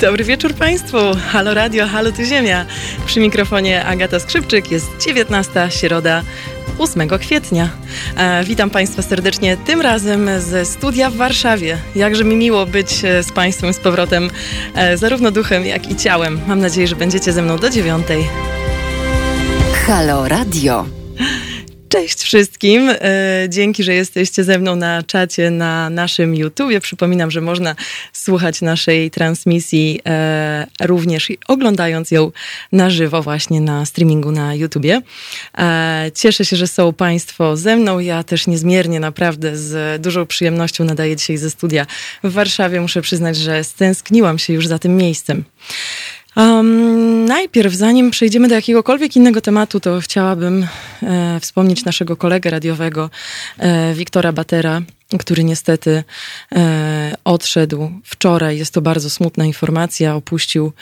Dobry wieczór Państwu. Halo Radio, halo tu Ziemia. Przy mikrofonie Agata Skrzypczyk. Jest 19 środa 8 kwietnia. E, witam Państwa serdecznie tym razem ze studia w Warszawie. Jakże mi miło być e, z Państwem z powrotem, e, zarówno duchem, jak i ciałem. Mam nadzieję, że będziecie ze mną do dziewiątej. Halo Radio. Cześć wszystkim. E, dzięki, że jesteście ze mną na czacie na naszym YouTubie. Przypominam, że można słuchać naszej transmisji e, również oglądając ją na żywo właśnie na streamingu na YouTubie. E, cieszę się, że są Państwo ze mną. Ja też niezmiernie naprawdę z dużą przyjemnością nadaję dzisiaj ze studia w Warszawie. Muszę przyznać, że stęskniłam się już za tym miejscem. Um, najpierw, zanim przejdziemy do jakiegokolwiek innego tematu, to chciałabym e, wspomnieć naszego kolegę radiowego, e, Wiktora Batera, który niestety e, odszedł wczoraj. Jest to bardzo smutna informacja. Opuścił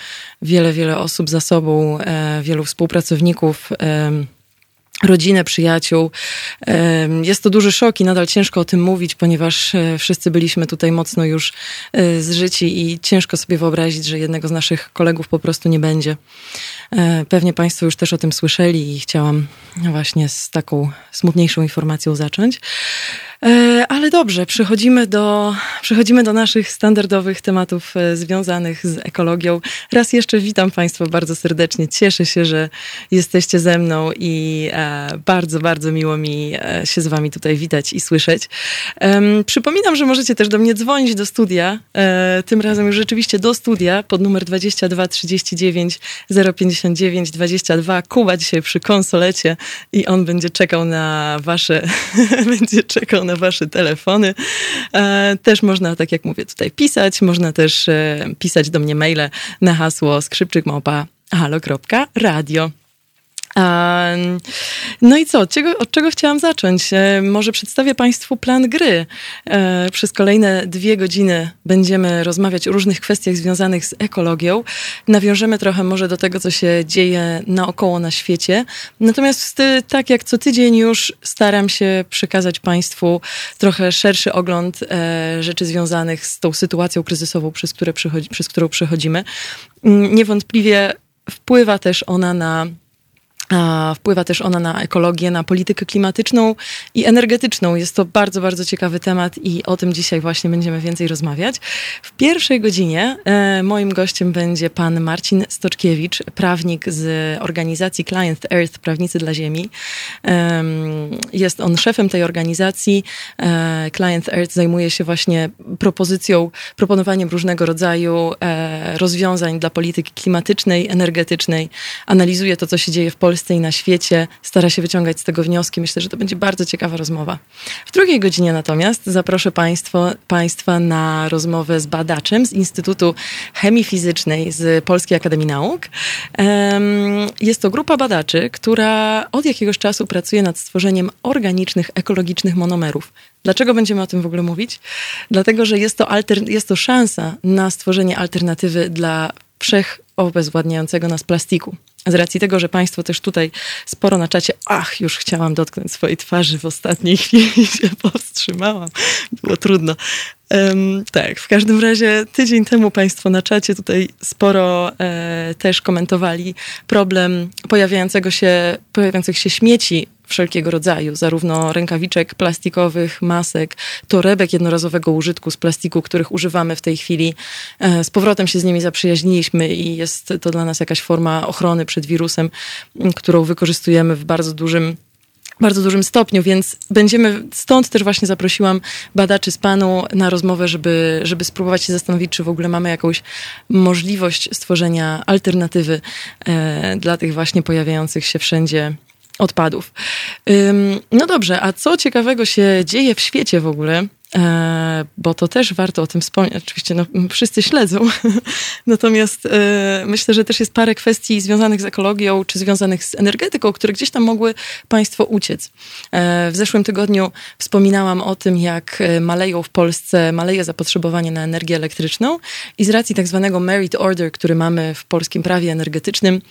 wiele, wiele osób za sobą, e, wielu współpracowników rodzinę, przyjaciół. Jest to duży szok i nadal ciężko o tym mówić, ponieważ e, wszyscy byliśmy tutaj mocno już e, zżyci i ciężko sobie wyobrazić, że jednego z naszych kolegów po prostu nie będzie. E, pewnie Państwo już też o tym słyszeli i chciałam właśnie z taką smutniejszą informacją zacząć. E, ale dobrze, przechodzimy do, przechodzimy do naszych standardowych tematów e, związanych z ekologią. Raz jeszcze witam Państwa bardzo serdecznie. Cieszę się, że jesteście ze mną i e, bardzo, bardzo miło mi się z Wami tutaj witać i słyszeć. Przypominam, że możecie też do mnie dzwonić do studia. Tym razem już rzeczywiście do studia pod numer 22 39 059 22. Kuba dzisiaj przy konsolecie i on będzie czekał na Wasze, będzie czekał na wasze telefony. E, też można, tak jak mówię, tutaj pisać. Można też e, pisać do mnie maile na hasło skrzypczykmałpa halo.radio. No i co? Od czego chciałam zacząć? E, może przedstawię Państwu plan gry. E, przez kolejne dwie godziny będziemy rozmawiać o różnych kwestiach związanych z ekologią. Nawiążemy trochę może do tego, co się dzieje naokoło na świecie. Natomiast tak jak co tydzień już staram się przekazać Państwu trochę szerszy ogląd e, rzeczy związanych z tą sytuacją kryzysową, przez, które przez którą przechodzimy. Mm, niewątpliwie wpływa też ona na Wpływa też ona na ekologię, na politykę klimatyczną i energetyczną. Jest to bardzo, bardzo ciekawy temat i o tym dzisiaj właśnie będziemy więcej rozmawiać. W pierwszej godzinie e, moim gościem będzie pan Marcin Stoczkiewicz, prawnik z organizacji Client Earth, Prawnicy dla Ziemi. Jest on szefem tej organizacji. E, Client Earth zajmuje się właśnie propozycją, proponowaniem różnego rodzaju e, rozwiązań dla polityki klimatycznej, energetycznej. Analizuje to, co się dzieje w Polsce Polsce i na świecie, stara się wyciągać z tego wnioski. Myślę, że to będzie bardzo ciekawa rozmowa. W drugiej godzinie natomiast zaproszę państwo, Państwa na rozmowę z badaczem z Instytutu Chemii Fizycznej z Polskiej Akademii Nauk. Jest to grupa badaczy, która od jakiegoś czasu pracuje nad stworzeniem organicznych, ekologicznych monomerów. Dlaczego będziemy o tym w ogóle mówić? Dlatego, że jest to, alter, jest to szansa na stworzenie alternatywy dla wszechobezwładniającego nas plastiku. Z racji tego, że Państwo też tutaj sporo na czacie, ach, już chciałam dotknąć swojej twarzy w ostatniej chwili się powstrzymałam. Było trudno. Um, tak, w każdym razie tydzień temu Państwo na czacie tutaj sporo e, też komentowali problem pojawiającego się, pojawiających się śmieci wszelkiego rodzaju, zarówno rękawiczek plastikowych, masek, torebek jednorazowego użytku z plastiku, których używamy w tej chwili. E, z powrotem się z nimi zaprzyjaźniliśmy i jest to dla nas jakaś forma ochrony przed wirusem, którą wykorzystujemy w bardzo dużym bardzo dużym stopniu, więc będziemy, stąd też właśnie zaprosiłam badaczy z panu na rozmowę, żeby, żeby spróbować się zastanowić, czy w ogóle mamy jakąś możliwość stworzenia alternatywy e, dla tych właśnie pojawiających się wszędzie odpadów. No dobrze, a co ciekawego się dzieje w świecie w ogóle? E, bo to też warto o tym wspomnieć. Oczywiście no, wszyscy śledzą, natomiast e, myślę, że też jest parę kwestii związanych z ekologią czy związanych z energetyką, które gdzieś tam mogły Państwo uciec. E, w zeszłym tygodniu wspominałam o tym, jak maleją w Polsce, maleje zapotrzebowanie na energię elektryczną i z racji tak zwanego merit order, który mamy w polskim prawie energetycznym,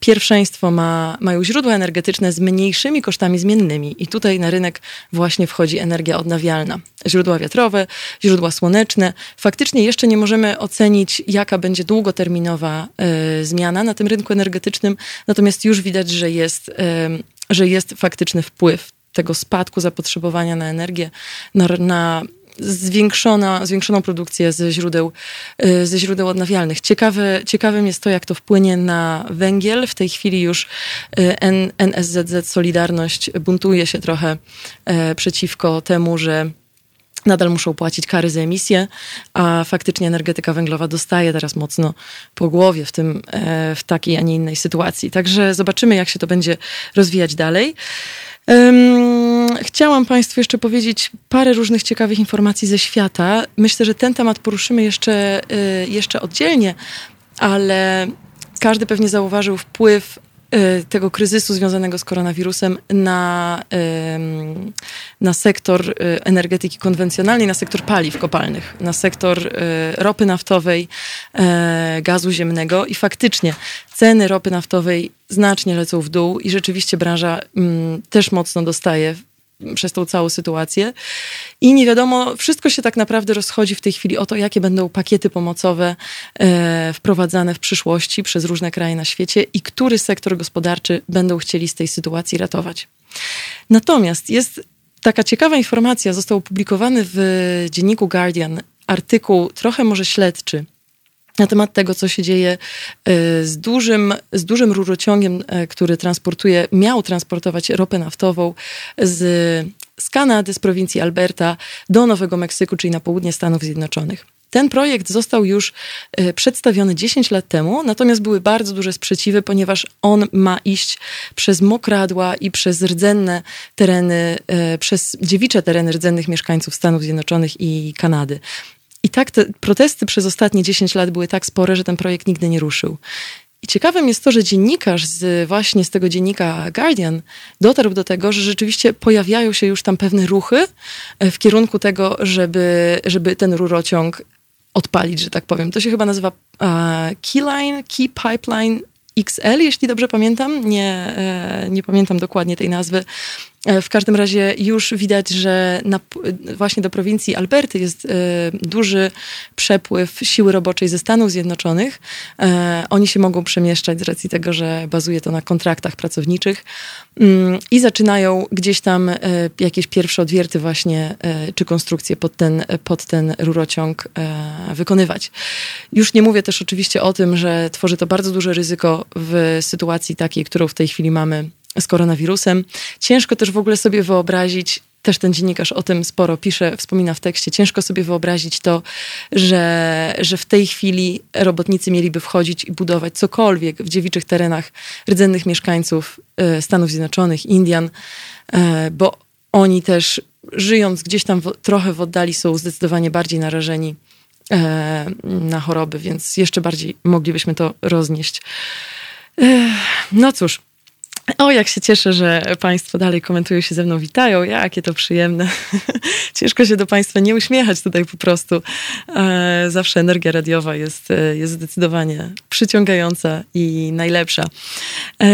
pierwszeństwo ma, mają źródła energetyczne z mniejszymi kosztami zmiennymi i tutaj na rynek właśnie wchodzi energia odnawialna. Źródła wiatrowe, źródła słoneczne. Faktycznie jeszcze nie możemy ocenić, jaka będzie długoterminowa y, zmiana na tym rynku energetycznym, natomiast już widać, że jest, y, że jest faktyczny wpływ tego spadku zapotrzebowania na energię, na, na zwiększona, zwiększoną produkcję ze źródeł, y, ze źródeł odnawialnych. Ciekawe, ciekawym jest to, jak to wpłynie na węgiel. W tej chwili już NSZZ Solidarność buntuje się trochę e, przeciwko temu, że nadal muszą płacić kary za emisję, a faktycznie energetyka węglowa dostaje teraz mocno po głowie w, tym, e, w takiej, a nie innej sytuacji. Także zobaczymy, jak się to będzie rozwijać dalej. Chciałam Państwu jeszcze powiedzieć parę różnych ciekawych informacji ze świata. Myślę, że ten temat poruszymy jeszcze, y, jeszcze oddzielnie, ale każdy pewnie zauważył wpływ tego kryzysu związanego z koronawirusem na, na sektor y, energetyki konwencjonalnej, na sektor paliw kopalnych, na sektor ropy naftowej, gazu ziemnego. I faktycznie ceny ropy naftowej znacznie lecą w dół i rzeczywiście branża też mocno dostaje przez tą całą sytuację. I nie wiadomo, wszystko się tak naprawdę rozchodzi w tej chwili o to, jakie będą pakiety pomocowe e, wprowadzane w przyszłości przez różne kraje na świecie i który sektor gospodarczy będą chcieli z tej sytuacji ratować. Natomiast jest taka ciekawa informacja, został opublikowany w dzienniku Guardian artykuł trochę może śledczy na temat tego, co się dzieje e, z dużym, z dużym rurociągiem, e, który transportuje, miał transportować ropę naftową z, z Kanady, z prowincji Alberta do Nowego Meksyku, czyli na południe Stanów Zjednoczonych. Ten projekt został już e, przedstawiony 10 lat temu, natomiast były bardzo duże sprzeciwy, ponieważ on ma iść przez mokradła i przez rdzenne tereny, przez dziewicze tereny rdzennych mieszkańców Stanów Zjednoczonych i Kanady. I tak te protesty przez ostatnie 10 lat były tak spore, że ten projekt nigdy nie ruszył. I ciekawym jest to, że dziennikarz z, właśnie z tego dziennika Guardian dotarł do tego, że rzeczywiście pojawiają się już tam pewne ruchy e, w kierunku tego, żeby, żeby ten rurociąg odpalić, że tak powiem. To się chyba nazywa uh, Keyline, Key Pipeline XL, jeśli dobrze pamiętam. Nie, e, nie pamiętam dokładnie tej nazwy. E, w każdym razie już widać, że na, właśnie do prowincji Alberty jest e, duży przepływ siły roboczej ze Stanów Zjednoczonych. E, oni się mogą przemieszczać z racji tego, że bazuje to na kontraktach pracowniczych mm, i zaczynają gdzieś tam jakieś pierwsze odwierty właśnie, czy konstrukcje pod ten, pod ten rurociąg wykonywać. Już nie mówię też oczywiście o tym, że tworzy to bardzo duże ryzyko w sytuacji takiej, którą w tej chwili mamy z koronawirusem. Ciężko też w ogóle sobie wyobrazić, też ten dziennikarz o tym sporo pisze, wspomina w tekście, ciężko sobie wyobrazić to, że, że w tej chwili robotnicy mieliby wchodzić i budować cokolwiek w dziewiczych terenach rdzennych mieszkańców e, Stanów Zjednoczonych, Indian, e, bo oni też żyjąc gdzieś tam w, trochę w oddali są zdecydowanie bardziej narażeni e, na choroby, więc jeszcze bardziej moglibyśmy to roznieść. No cóż, o, jak się cieszę, że Państwo dalej komentują się ze mną, witają. Jakie to przyjemne. Ciężko się do Państwa nie uśmiechać tutaj po prostu. E, zawsze energia radiowa jest, e, jest zdecydowanie przyciągająca i najlepsza. E,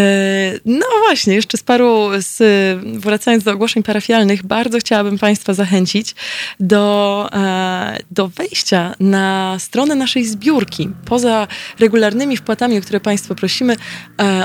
no właśnie, jeszcze z paru, z, wracając do ogłoszeń parafialnych, bardzo chciałabym Państwa zachęcić do, do wejścia na stronę naszej zbiórki. Poza regularnymi wpłatami, o które Państwo prosimy,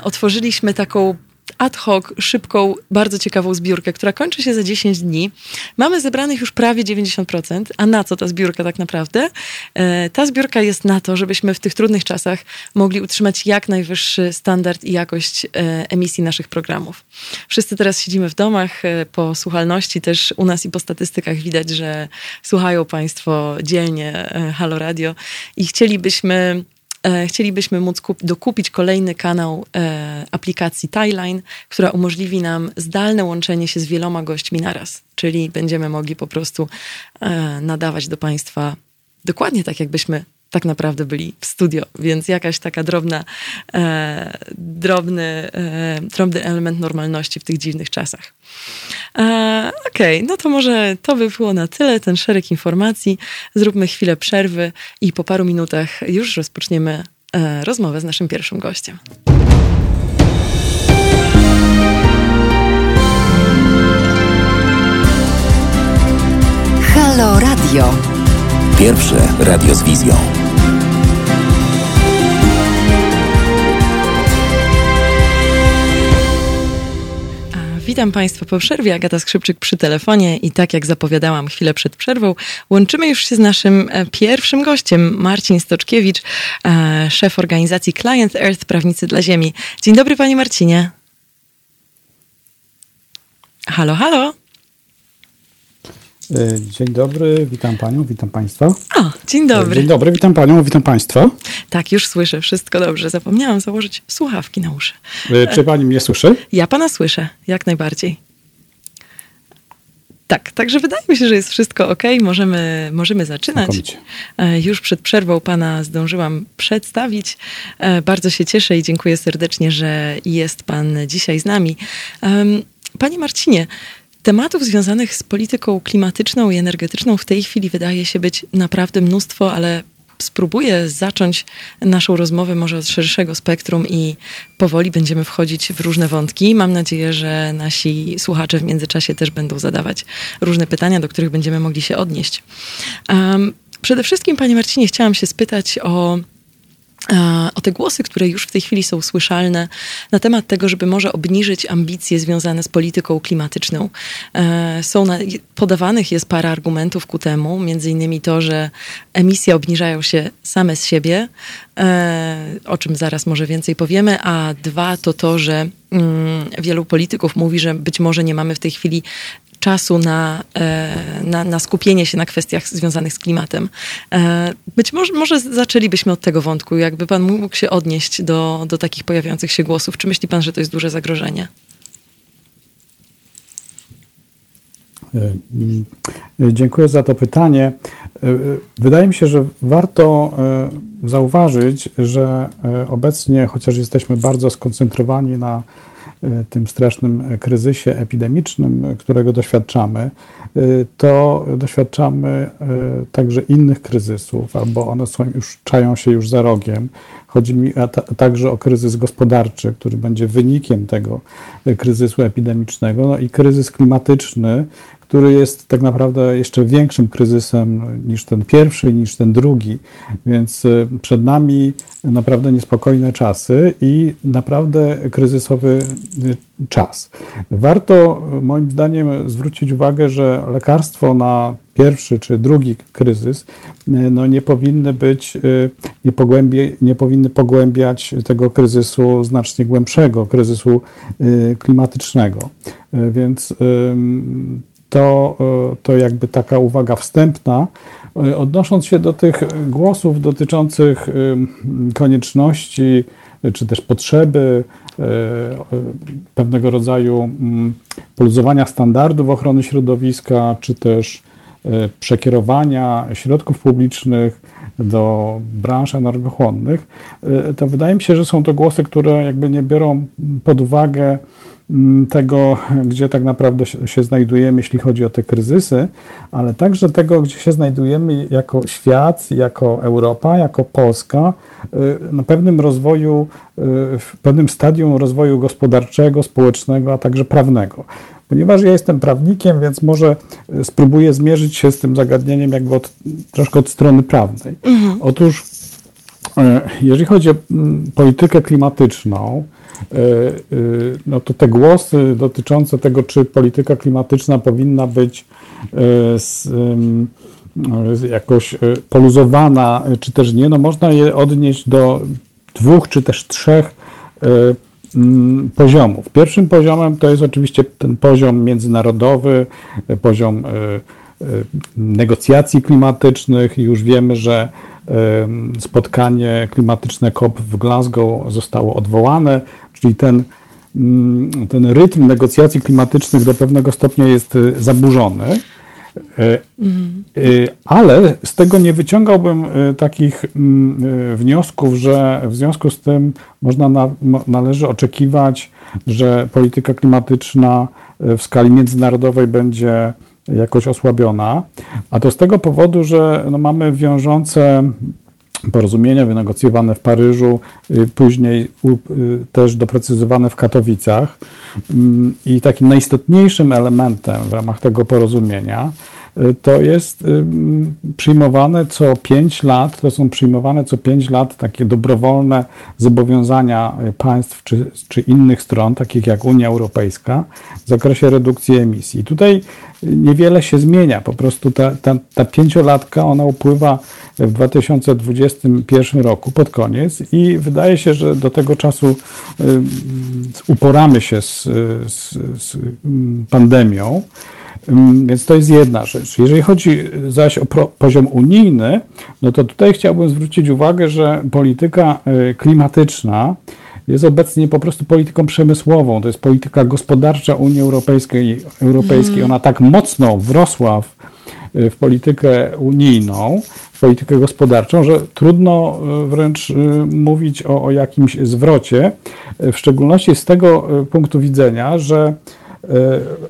otworzyliśmy taką ad hoc, szybką, bardzo ciekawą zbiórkę, która kończy się za 10 dni. Mamy zebranych już prawie 90%. A na co ta zbiórka tak naprawdę? E, ta zbiórka jest na to, żebyśmy w tych trudnych czasach mogli utrzymać jak najwyższy standard i jakość e, emisji naszych programów. Wszyscy teraz siedzimy w domach, e, po słuchalności też u nas i po statystykach widać, że słuchają Państwo dzielnie Halo Radio i chcielibyśmy chcielibyśmy móc kup- dokupić kolejny kanał e, aplikacji Tyline, która umożliwi nam zdalne łączenie się z wieloma gośćmi naraz. Czyli będziemy mogli po prostu e, nadawać do Państwa dokładnie tak, jakbyśmy tak naprawdę byli w studio, więc jakaś taka drobna, e, drobny, e, drobny element normalności w tych dziwnych czasach. E, Okej, okay, no to może to by było na tyle, ten szereg informacji. Zróbmy chwilę przerwy i po paru minutach już rozpoczniemy e, rozmowę z naszym pierwszym gościem. Radio. Pierwsze radio z wizją. Witam Państwa po przerwie. Agata Skrzypczyk przy telefonie i tak jak zapowiadałam chwilę przed przerwą, łączymy już się z naszym e, pierwszym gościem, Marcin Stoczkiewicz, e, szef organizacji Client Earth Prawnicy dla Ziemi. Dzień dobry Panie Marcinie. Halo, halo. E, dzień dobry, witam Panią, witam Państwa. O, dzień dobry. Dzień dobry, witam Panią, witam Państwa. Tak, już słyszę, wszystko dobrze. Zapomniałam założyć słuchawki na uszy. E, czy Pani mnie słyszy? Ja Pana słyszę, jak najbardziej. Tak, także wydaje mi się, że jest wszystko ok, możemy, możemy zaczynać. Znakomicie. E, już przed przerwą Pana zdążyłam przedstawić. Bardzo się cieszę i dziękuję serdecznie, że jest Pan dzisiaj z nami. Panie Marcinie, Tematów związanych z polityką klimatyczną i energetyczną w tej chwili wydaje się być naprawdę mnóstwo, ale spróbuję zacząć naszą rozmowę może od szerszego spektrum i powoli będziemy wchodzić w różne wątki. Mam nadzieję, że nasi słuchacze w międzyczasie też będą zadawać różne pytania, do których będziemy mogli się odnieść. Um, przede wszystkim, Panie Marcinie, chciałam się spytać o o te głosy, które już w tej chwili są słyszalne na temat tego, żeby może obniżyć ambicje związane z polityką klimatyczną. E, są na, podawanych jest parę argumentów ku temu, między innymi to, że emisje obniżają się same z siebie, e, o czym zaraz może więcej powiemy, a dwa to to, że mm, wielu polityków mówi, że być może nie mamy w tej chwili czasu na, e, na, na, skupienie się na kwestiach związanych z klimatem. E, być może, może zaczęlibyśmy od tego wątku, jakby pan mógł się odnieść do, do takich pojawiających się głosów. Czy myśli pan, że to jest duże zagrożenie? E, dziękuję za to pytanie. Wydaje mi się, że warto zauważyć, że obecnie, chociaż jesteśmy bardzo skoncentrowani na tym strasznym kryzysie epidemicznym, którego doświadczamy, e, to doświadczamy e, także innych kryzysów, albo one są już, czają się już za rogiem. Chodzi mi także o kryzys gospodarczy, który będzie wynikiem tego kryzysu epidemicznego, no i kryzys klimatyczny, który jest tak naprawdę jeszcze większym kryzysem niż ten pierwszy, niż ten drugi. Więc y, przed nami naprawdę niespokojne czasy i naprawdę kryzysowy y, czas. Warto moim zdaniem zwrócić uwagę, że lekarstwo na pierwszy czy drugi kryzys y, no nie powinny być, nie, pogłębie, nie powinny pogłębiać tego kryzysu znacznie głębszego, kryzysu klimatycznego. Więc to, e, to jakby taka uwaga wstępna. E, odnosząc się do tych głosów dotyczących e, konieczności czy też potrzeby pewnego rodzaju mm, poluzowania standardów ochrony środowiska, czy też przekierowania środków publicznych do branż energochłonnych, to wydaje mi się, że są to głosy, które jakby nie biorą pod uwagę Mm, tego, gdzie tak naprawdę się znajdujemy, jeśli chodzi o te kryzysy, ale także tego, gdzie się znajdujemy jako świat, jako Europa, jako Polska, y, na pewnym rozwoju, y, w pewnym stadium rozwoju gospodarczego, społecznego, a także prawnego. Ponieważ ja jestem prawnikiem, więc może y, spróbuję zmierzyć się z tym zagadnieniem jakby od, troszkę od strony prawnej. Mhm. Otóż, jeżeli chodzi o mm, politykę klimatyczną, E, e, no to te głosy dotyczące tego, czy polityka klimatyczna powinna być e, jakoś poluzowana, czy też nie, no można je odnieść do dwóch czy też trzech poziomów. Pierwszym poziomem to jest oczywiście ten poziom międzynarodowy, poziom negocjacji klimatycznych. Już wiemy, że spotkanie klimatyczne COP w Glasgow zostało odwołane, czyli ten, mm, ten rytm negocjacji klimatycznych do pewnego stopnia jest zaburzony. Mhm. Ale z tego nie wyciągałbym takich mm, wniosków, że w związku z tym można na, należy oczekiwać, że polityka klimatyczna w skali międzynarodowej będzie jakoś osłabiona, a to z tego powodu, że no mamy wiążące porozumienia wynegocjowane w Paryżu, y, później y, też doprecyzowane w Katowicach. Mm, I takim najistotniejszym elementem w ramach tego porozumienia to jest przyjmowane co 5 lat, to są przyjmowane co 5 lat takie dobrowolne zobowiązania państw czy, czy innych stron, takich jak Unia Europejska, w zakresie redukcji emisji. Tutaj niewiele się zmienia, po prostu ta, pięciolatka, ona upływa w 2021 roku pod koniec i wydaje się, że do tego czasu uporamy się z, z, z pandemią. Więc to jest jedna rzecz. Jeżeli chodzi zaś o poziom unijny, no to tutaj chciałbym zwrócić uwagę, że polityka y, klimatyczna jest obecnie po prostu polityką przemysłową. To jest polityka gospodarcza Unii Europejskiej. Europejskiej. Mm. Ona tak mocno wrosła w, w politykę unijną, w politykę gospodarczą, że trudno y, wręcz y, mówić o, o jakimś zwrocie, w szczególności z tego punktu widzenia, że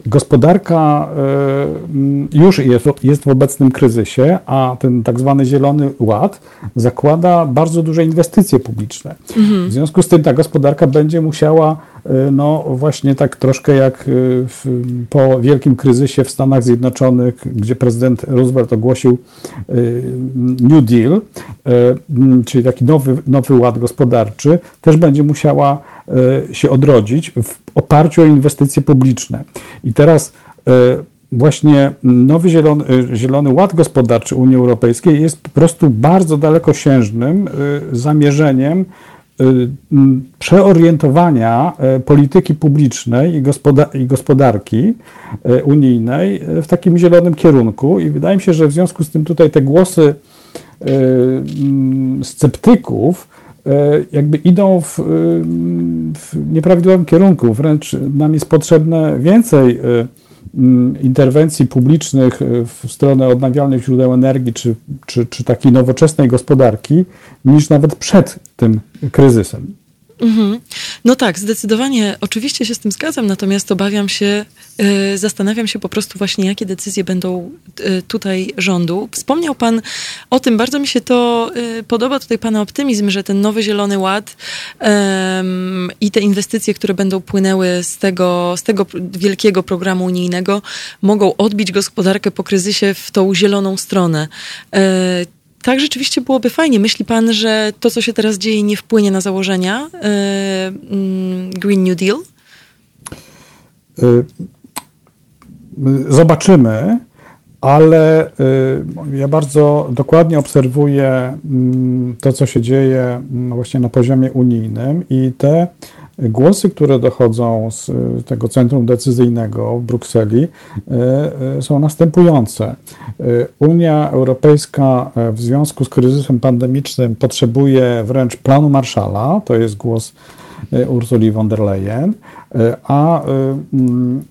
gospodarka e, już jest, jest w obecnym kryzysie, a ten tak zwany Zielony Ład zakłada bardzo duże inwestycje publiczne. Mhm. W związku z tym ta gospodarka będzie musiała, e, no właśnie tak troszkę jak w, po wielkim kryzysie w Stanach Zjednoczonych, gdzie prezydent Roosevelt ogłosił New Deal, czyli taki nowy, nowy ład gospodarczy, też będzie musiała się odrodzić w oparciu o inwestycje publiczne. I teraz właśnie nowy zielony, zielony Ład Gospodarczy Unii Europejskiej jest po prostu bardzo dalekosiężnym zamierzeniem przeorientowania polityki publicznej i, gospodarki unijnej w takim zielonym kierunku. I wydaje mi się, że w związku z tym tutaj te głosy sceptyków jakby idą w, w nieprawidłowym kierunku. Wręcz nam jest potrzebne więcej interwencji publicznych w stronę odnawialnych źródeł energii czy, czy, czy takiej nowoczesnej gospodarki niż nawet przed tym kryzysem. Mhm. No tak, zdecydowanie. Oczywiście się z tym zgadzam, natomiast obawiam się, yy, zastanawiam się po prostu właśnie, jakie decyzje będą yy, tutaj rządu. Wspomniał Pan o tym, bardzo mi się to yy, podoba, tutaj Pana optymizm, że ten nowy Zielony Ład i te inwestycje, które będą płynęły z tego, z tego wielkiego programu unijnego, mogą odbić gospodarkę po kryzysie w tą zieloną stronę tak rzeczywiście byłoby fajnie. Myśli pan, że to, co się teraz dzieje, nie wpłynie na założenia yy, Green New Deal? Y, zobaczymy, ale y, ja bardzo dokładnie obserwuję mm, to, co się dzieje mm, właśnie na poziomie unijnym i te Głosy, które dochodzą z e, tego centrum decyzyjnego w Brukseli, e, e, są następujące. Unia Europejska w związku z kryzysem pandemicznym potrzebuje wręcz planu Marszala, to jest głos Ursuli von der Leyen, a mm,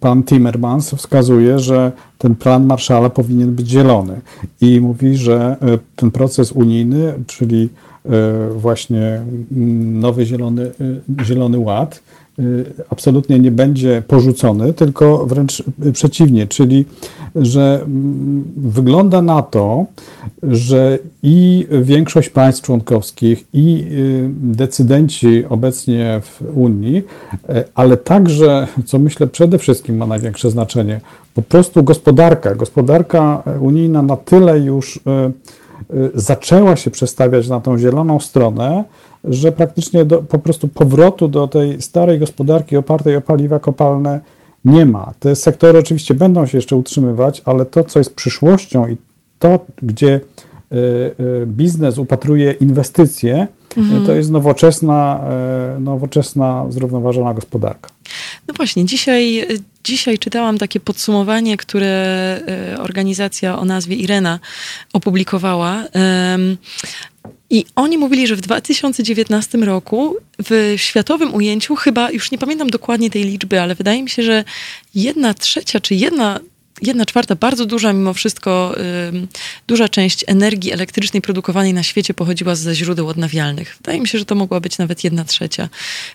pan Timmermans wskazuje, że ten plan Marszala powinien być zielony i mówi, że ten proces unijny, czyli właśnie mm, nowy zielony, e, zielony ład e, absolutnie nie będzie porzucony, tylko wręcz przeciwnie, czyli że mm, wygląda na to, że i większość państw członkowskich, i decydenci obecnie w Unii, ale także, co myślę przede wszystkim ma największe znaczenie, po prostu gospodarka, gospodarka unijna na tyle już Y, zaczęła się przestawiać na tą zieloną stronę, że praktycznie do, po prostu powrotu do tej starej gospodarki opartej o paliwa kopalne nie ma. Te sektory oczywiście będą się jeszcze utrzymywać, ale to, co jest przyszłością i to, gdzie y, y, biznes upatruje inwestycje, mhm. to jest nowoczesna, nowoczesna, zrównoważona gospodarka. No właśnie, dzisiaj, dzisiaj czytałam takie podsumowanie, które e, organizacja o nazwie Irena opublikowała. I oni mówili, że w 2019 roku w światowym ujęciu, chyba już nie pamiętam dokładnie tej liczby, ale wydaje mi się, że jedna trzecia czy jedna jedna czwarta, bardzo duża mimo wszystko, duża część energii elektrycznej produkowanej na świecie pochodziła ze źródeł odnawialnych. Wydaje mi się, że to mogła być nawet jedna trzecia.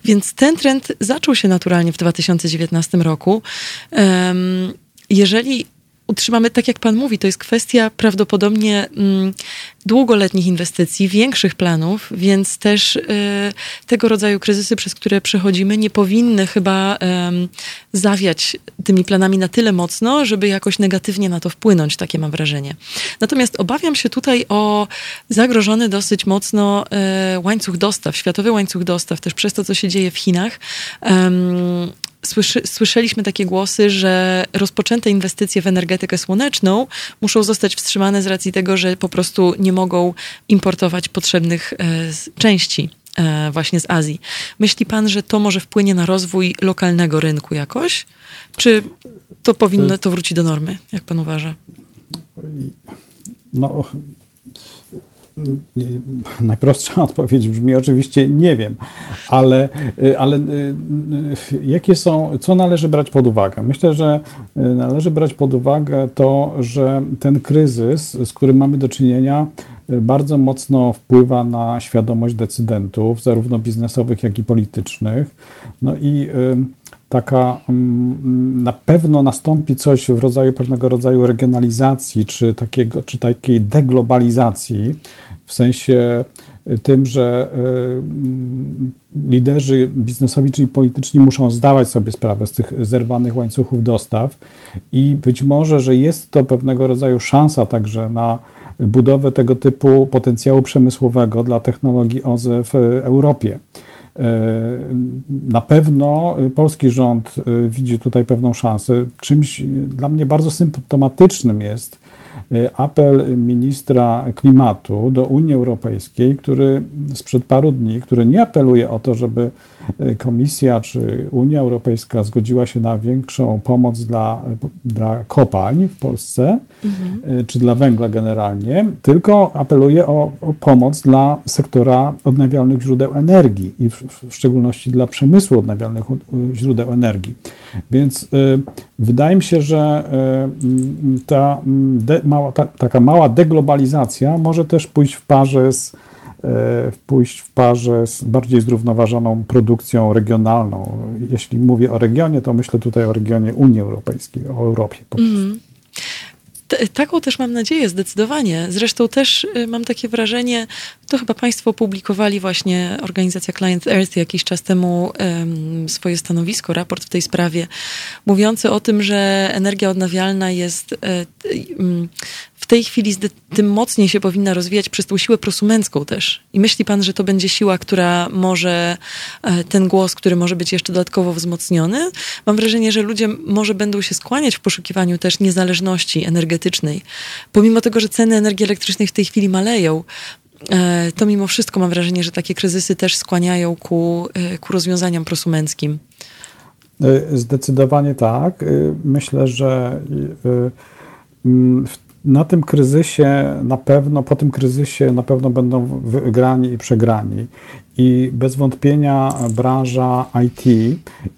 Więc ten trend zaczął się naturalnie w 2019 roku. jeżeli utrzymamy, tak jak Pan mówi, to jest kwestia prawdopodobnie mm, długoletnich inwestycji, większych planów, więc też y, tego rodzaju kryzysy, przez które przechodzimy, nie powinny chyba zawiać tymi planami na tyle mocno, żeby jakoś negatywnie na to wpłynąć, takie mam wrażenie. Natomiast obawiam się tutaj o zagrożony dosyć mocno y, łańcuch dostaw, światowy łańcuch dostaw, też przez to, co się dzieje w Chinach. Słyszy, słyszeliśmy takie głosy, że rozpoczęte inwestycje w energetykę słoneczną muszą zostać wstrzymane z racji tego, że po prostu nie mogą importować potrzebnych e, części e, właśnie z Azji. Myśli pan, że to może wpłynie na rozwój lokalnego rynku jakoś? Czy to powinno to wrócić do normy, jak pan uważa? No, Najprostsza odpowiedź brzmi oczywiście nie wiem, ale, ale y, y, jakie są, co należy brać pod uwagę? Myślę, że y, należy brać pod uwagę to, że ten kryzys, z którym mamy do czynienia, bardzo mocno wpływa na świadomość decydentów, zarówno biznesowych, jak i politycznych. No i taka mm, na pewno nastąpi coś w rodzaju pewnego rodzaju regionalizacji, czy, takiego, czy takiej deglobalizacji, w sensie tym, że y, liderzy biznesowi, czyli polityczni muszą zdawać sobie sprawę z tych zerwanych łańcuchów dostaw i być może, że jest to pewnego rodzaju szansa także na budowę tego typu potencjału przemysłowego dla technologii OZE w Europie. E, na pewno polski rząd e, widzi tutaj pewną szansę. Czymś dla mnie bardzo symptomatycznym jest apel ministra klimatu do Unii Europejskiej, który sprzed paru dni, który nie apeluje o to, żeby Komisja czy Unia Europejska zgodziła się na większą pomoc dla, dla kopalń w Polsce, mhm. czy dla węgla generalnie, tylko apeluje o, o, pomoc dla sektora odnawialnych źródeł energii i w, w szczególności dla przemysłu odnawialnych źródeł energii. Więc y, wydaje mi się, że y, ta, de, mała, ta, taka mała deglobalizacja może też pójść w parze z E, pójść w parze z bardziej zrównoważoną produkcją regionalną. Jeśli mówię o regionie, to myślę tutaj o regionie Unii Europejskiej, o Europie po prostu. Mm. Taką też mam nadzieję, zdecydowanie. Zresztą też y, mam takie wrażenie, to chyba Państwo opublikowali właśnie organizacja Client Earth jakiś czas temu swoje stanowisko, raport w tej sprawie, mówiący o tym, że energia odnawialna jest um, w tej chwili tym mocniej się powinna rozwijać przez tą siłę prosumencką też. I myśli pan, że to będzie siła, która może, e, ten głos, który może być jeszcze dodatkowo wzmocniony? Mam wrażenie, że ludzie może będą się skłaniać w poszukiwaniu też niezależności energetycznej. Pomimo tego, że ceny energii elektrycznej w tej chwili maleją, e, to mimo wszystko mam wrażenie, że takie kryzysy też skłaniają ku, e, ku rozwiązaniom prosumenckim. Zdecydowanie tak. Myślę, że w na tym kryzysie na pewno, po tym kryzysie na pewno będą wygrani i przegrani. I bez wątpienia branża IT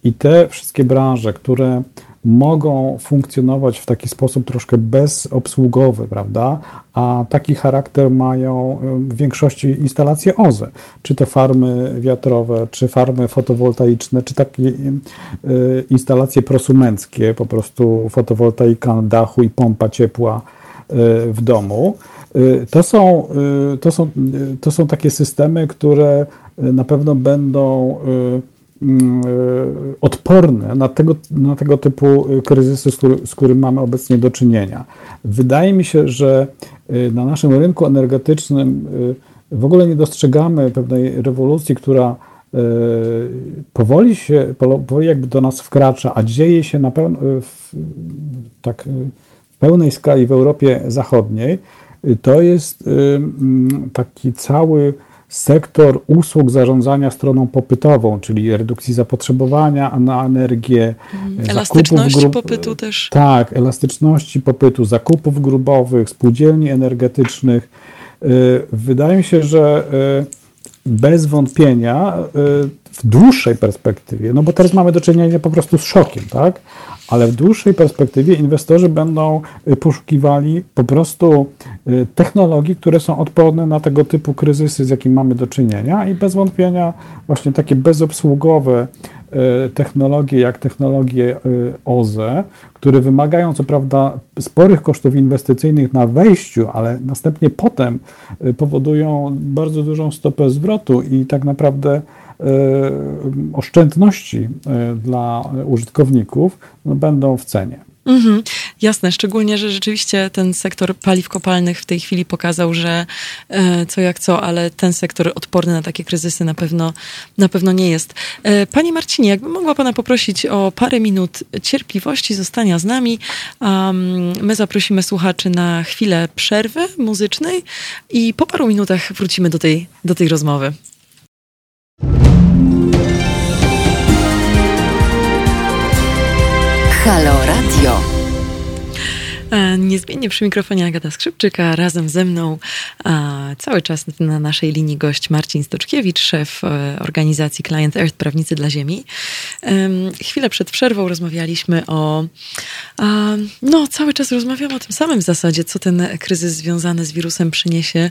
i te wszystkie branże, które mogą funkcjonować w taki sposób troszkę bezobsługowy, prawda? A taki charakter mają w większości instalacje OZE, czy to farmy wiatrowe, czy farmy fotowoltaiczne, czy takie y, instalacje prosumenckie, po prostu fotowoltaika na dachu i pompa ciepła w domu. Y, to są, y, to, są, y, to są takie systemy, które na pewno będą mm, odporne na tego, na tego typu kryzysy, z, który, z którym mamy obecnie do czynienia. Wydaje mi się, że na naszym rynku energetycznym w ogóle nie dostrzegamy pewnej rewolucji, która powoli się, powoli jakby do nas wkracza, a dzieje się na pewno tak pełnej skali w Europie Zachodniej, to jest y, mm, taki cały sektor usług zarządzania stroną popytową, czyli redukcji zapotrzebowania na energię, mm, elastyczności popytu też. Tak, elastyczności popytu, zakupów grubowych, spółdzielni energetycznych. Y, wydaje mi się, że y, bez wątpienia w dłuższej perspektywie, no bo teraz mamy do czynienia po prostu z szokiem, tak? Ale w dłuższej perspektywie inwestorzy będą y, poszukiwali po prostu y, technologii, które są odporne na tego typu kryzysy, z jakim mamy do czynienia i bez wątpienia właśnie takie bezobsługowe technologie jak technologie OZE, które wymagają co prawda sporych kosztów inwestycyjnych na wejściu, ale następnie potem powodują bardzo dużą stopę zwrotu i tak naprawdę oszczędności dla użytkowników no, będą w cenie. Mhm, jasne, szczególnie, że rzeczywiście ten sektor paliw kopalnych w tej chwili pokazał, że e, co jak co, ale ten sektor odporny na takie kryzysy na pewno, na pewno nie jest. E, Panie Marcinie, jakbym mogła Pana poprosić o parę minut cierpliwości, zostania z nami. Um, my zaprosimy słuchaczy na chwilę przerwy muzycznej i po paru minutach wrócimy do tej, do tej rozmowy. Niezmiennie przy mikrofonie Agata Skrzypczyka, razem ze mną cały czas na naszej linii gość Marcin Stoczkiewicz, szef e, organizacji Client Earth Prawnicy dla Ziemi. Chwilę przed przerwą rozmawialiśmy o, no cały czas rozmawiamy o tym samym w zasadzie, co ten kryzys związany z wirusem przyniesie,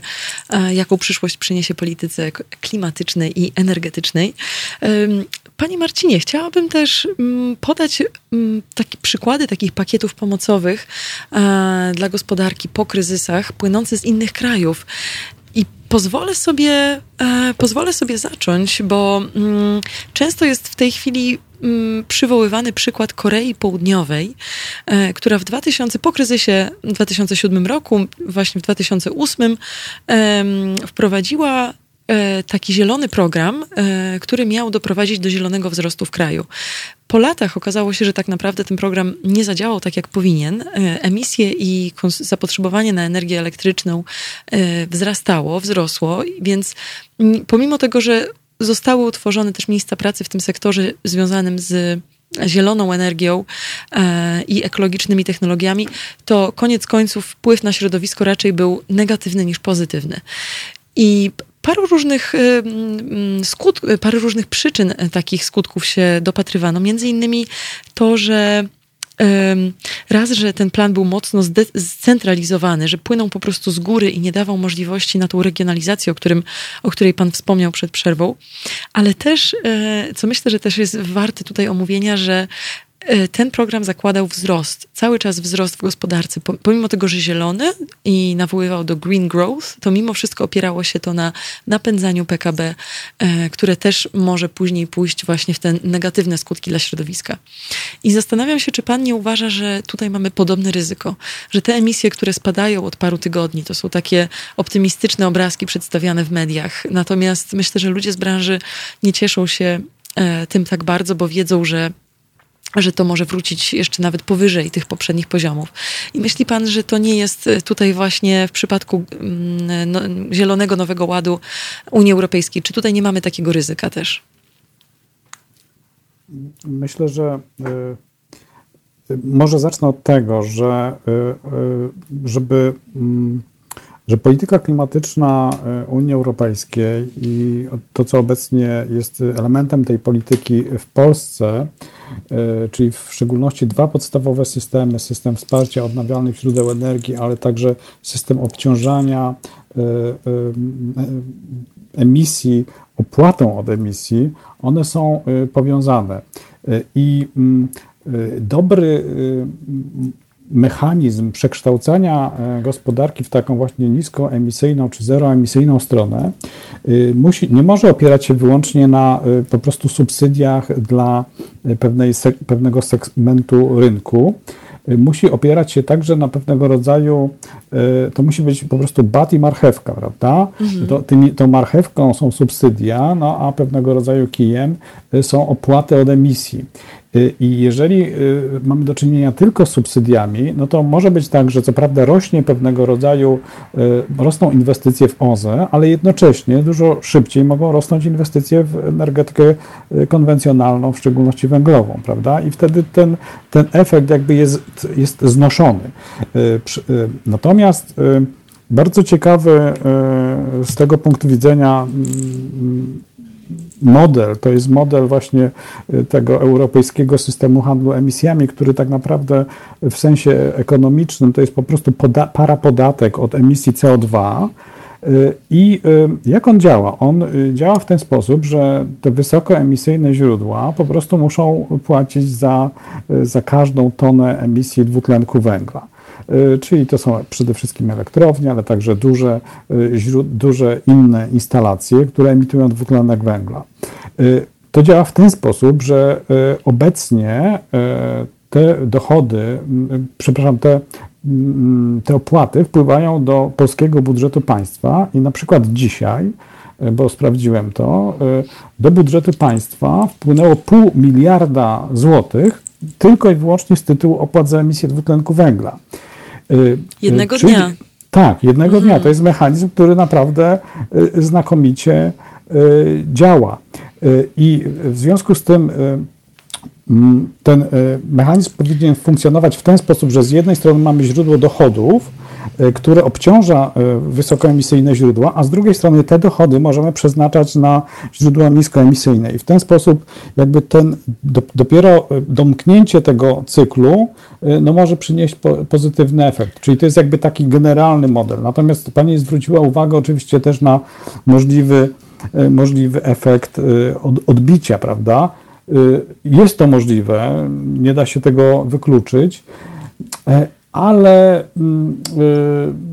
jaką przyszłość przyniesie polityce klimatycznej i energetycznej. Panie Marcinie, chciałabym też mm, podać mm, takie przykłady takich pakietów pomocowych e, dla gospodarki po kryzysach płynące z innych krajów. I pozwolę sobie, e, pozwolę sobie zacząć, bo mm, często jest w tej chwili przywoływany przykład Korei Południowej, e, która w 2000, po kryzysie w 2007 roku, właśnie w 2008 wprowadziła taki zielony program, e, który miał doprowadzić do zielonego wzrostu w kraju. Po latach okazało się, że tak naprawdę ten program nie zadziałał tak, jak powinien. E, emisje i zapotrzebowanie na energię elektryczną wzrastało, wzrosło, więc pomimo tego, że zostały utworzone też miejsca pracy w tym sektorze związanym z zieloną energią i ekologicznymi technologiami, to koniec końców wpływ na środowisko raczej był negatywny niż pozytywny. I paru różnych y, mm, skut, parę różnych przyczyn y, takich skutków się dopatrywano. Między innymi to, że Raz, że ten plan był mocno zcentralizowany, że płynął po prostu z góry i nie dawał możliwości na tą regionalizację, o, którym, o której Pan wspomniał przed przerwą, ale też, co myślę, że też jest warte tutaj omówienia, że ten program zakładał wzrost, cały czas wzrost w gospodarce. Pomimo tego, że zielony i nawoływał do green growth, to mimo wszystko opierało się to na napędzaniu PKB, e, które też może później pójść właśnie w te negatywne skutki dla środowiska. I zastanawiam się, czy pan nie uważa, że tutaj mamy podobne ryzyko, że te emisje, które spadają od paru tygodni, to są takie optymistyczne obrazki przedstawiane w mediach. Natomiast myślę, że ludzie z branży nie cieszą się e, tym tak bardzo, bo wiedzą, że że to może wrócić jeszcze nawet powyżej tych poprzednich poziomów. I myśli pan, że to nie jest e, tutaj właśnie w przypadku mm, no, Zielonego Nowego Ładu Unii Europejskiej? Czy tutaj nie mamy takiego ryzyka też? Myślę, że y, może zacznę od tego, że y, y, żeby mm, że polityka klimatyczna Unii Europejskiej i to, co obecnie jest elementem tej polityki w Polsce, E, czyli w szczególności dwa podstawowe systemy: system wsparcia odnawialnych źródeł energii, ale także system obciążania e, e, emisji opłatą od emisji, one są powiązane. I mm, dobry mechanizm przekształcania e, gospodarki w taką właśnie niskoemisyjną czy zeroemisyjną stronę y, musi, nie może opierać się wyłącznie na y, po prostu subsydiach dla y, pewnej, pewnego segmentu rynku. Musi opierać się także na pewnego rodzaju, to musi być po prostu bat i marchewka, prawda? Mhm. To, tymi, tą marchewką są subsydia, no a pewnego rodzaju kijem są opłaty od emisji. Y, I jeżeli y, mamy do czynienia tylko z subsydiami, no to może być tak, że co prawda rośnie pewnego rodzaju, y, rosną inwestycje w OZE, ale jednocześnie dużo szybciej mogą rosnąć inwestycje w energetykę konwencjonalną, w szczególności węglową, prawda? I wtedy ten, ten efekt jakby jest, jest znoszony. Natomiast bardzo ciekawy z tego punktu widzenia mm, model, to jest model właśnie y, tego europejskiego systemu handlu emisjami, który tak naprawdę w sensie ekonomicznym to jest po prostu poda parapodatek od emisji CO2, I jak on działa? On działa w ten sposób, że te wysokoemisyjne źródła po prostu muszą płacić za, za każdą tonę emisji dwutlenku węgla. Czyli to są przede wszystkim elektrownie, ale także duże, duże inne instalacje, które emitują dwutlenek węgla. To działa w ten sposób, że obecnie te dochody, przepraszam, te, te opłaty wpływają do polskiego budżetu państwa i na przykład dzisiaj, bo sprawdziłem to, do budżetu państwa wpłynęło pół miliarda złotych tylko i wyłącznie z tytułu opłat za emisję dwutlenku węgla. E, jednego Czyli, dnia. Tak, jednego mhm. dnia. To jest mechanizm, który naprawdę znakomicie działa. I w związku z tym ten mechanizm powinien funkcjonować w ten sposób, że z jednej strony mamy źródło dochodów, które obciąża e, wysokoemisyjne źródła, a z drugiej strony te dochody możemy przeznaczać na źródła niskoemisyjne. I w ten sposób jakby ten dopiero domknięcie tego cyklu no, może przynieść pozytywny efekt. Czyli to jest jakby taki generalny model. Natomiast Pani zwróciła uwagę oczywiście też na możliwy, możliwy efekt odbicia, prawda? Y, jest to możliwe, nie da się tego wykluczyć, e, ale mm,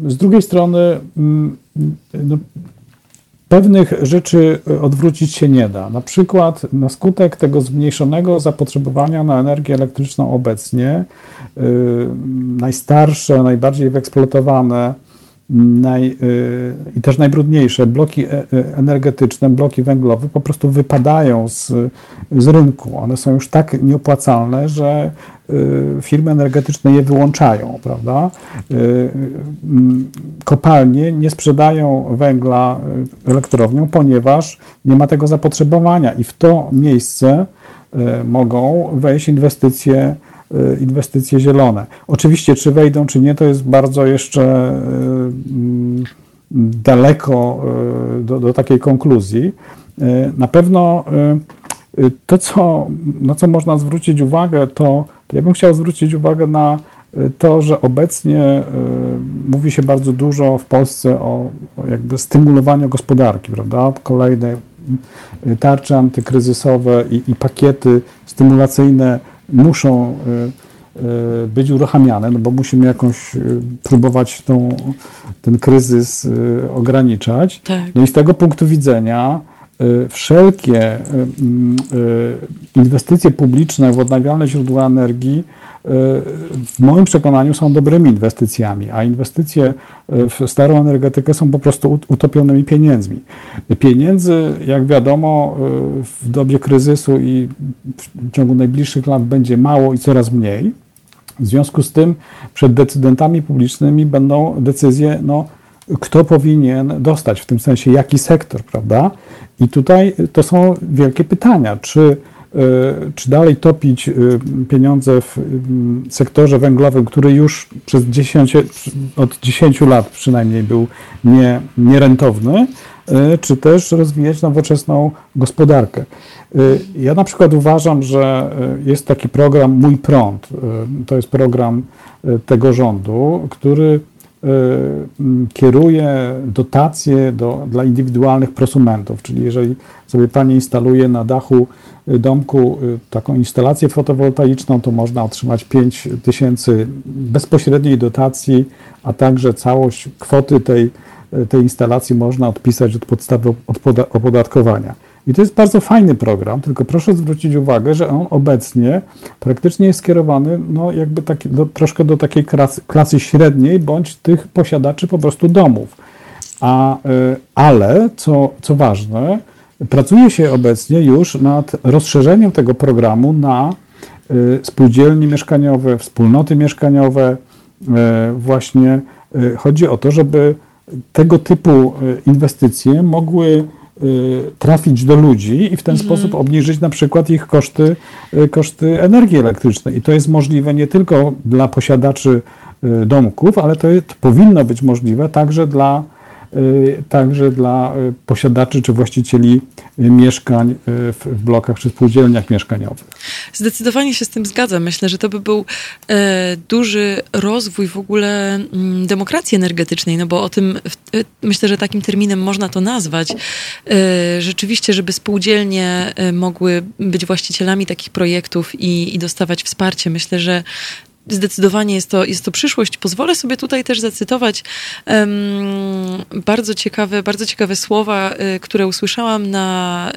y, z drugiej strony mm, no, pewnych rzeczy odwrócić się nie da. Na przykład na skutek tego zmniejszonego zapotrzebowania na energię elektryczną obecnie, y, najstarsze, najbardziej wyeksploatowane, naj, y, i też najbrudniejsze bloki e, e, energetyczne, bloki węglowe po prostu wypadają z, z rynku. One są już tak nieopłacalne, że y, firmy energetyczne je wyłączają, prawda? Y, kopalnie nie sprzedają węgla elektrowniom, ponieważ nie ma tego zapotrzebowania i w to miejsce mogą wejść inwestycje inwestycje zielone. Oczywiście, czy wejdą, czy nie, to jest bardzo jeszcze y, mm, daleko y, do, do takiej konkluzji. Na pewno to, co, na co można zwrócić uwagę, to, ja bym chciał zwrócić uwagę na to, że obecnie mówi się bardzo dużo w Polsce o, o jakby stymulowaniu gospodarki, prawda? Kolejne tarcze antykryzysowe i, i pakiety stymulacyjne muszą y, y, być uruchamiane, no bo musimy jakąś y, próbować tą, ten kryzys ograniczać. Tak. No i z tego punktu widzenia wszelkie inwestycje publiczne w odnawialne źródła energii w moim przekonaniu są dobrymi inwestycjami, a inwestycje w starą energetykę są po prostu utopionymi pieniędzmi. Pieniędzy, jak wiadomo, w dobie kryzysu i w ciągu najbliższych lat będzie mało i coraz mniej. W związku z tym przed decydentami publicznymi będą decyzje, no, kto powinien dostać, w tym sensie jaki sektor, prawda? I tutaj to są wielkie pytania, czy E, czy dalej topić e, pieniądze w sektorze węglowym, który już przez 10, od 10 lat przynajmniej był nie, nierentowny, e, czy też rozwijać nowoczesną gospodarkę. Ja na przykład uważam, że jest taki program Mój Prąd. To jest program tego rządu, który kieruje dotacje do, dla indywidualnych prosumentów, czyli jeżeli sobie pani instaluje na dachu domku y, taką instalację fotowoltaiczną, to można otrzymać 5 tysięcy bezpośredniej dotacji, a także całość kwoty tej, tej instalacji można odpisać od podstawy opodatkowania. I to jest bardzo fajny program, tylko proszę zwrócić uwagę, że on obecnie praktycznie jest skierowany no, jakby taki, do, troszkę do takiej klasy, klasy średniej, bądź tych posiadaczy po prostu domów. A, y, ale, co, co ważne, Pracuje się obecnie już nad rozszerzeniem tego programu na y, spółdzielnie mieszkaniowe, wspólnoty mieszkaniowe. Y, właśnie chodzi o to, żeby tego typu inwestycje mogły trafić do ludzi i w ten mhm. sposób obniżyć na przykład ich koszty, koszty energii elektrycznej. I to jest możliwe nie tylko dla posiadaczy domków, ale to, jest, to powinno być możliwe także dla także dla posiadaczy czy właścicieli mieszkań w blokach czy spółdzielniach mieszkaniowych. Zdecydowanie się z tym zgadzam. Myślę, że to by był duży rozwój w ogóle mm, demokracji energetycznej, no bo o tym myślę, że takim terminem można to nazwać. Rzeczywiście, żeby spółdzielnie mogły być właścicielami takich projektów i, i dostawać wsparcie. Myślę, że zdecydowanie jest to, jest to przyszłość. Pozwolę sobie tutaj też zacytować um, bardzo, ciekawe, bardzo ciekawe słowa, y, które usłyszałam na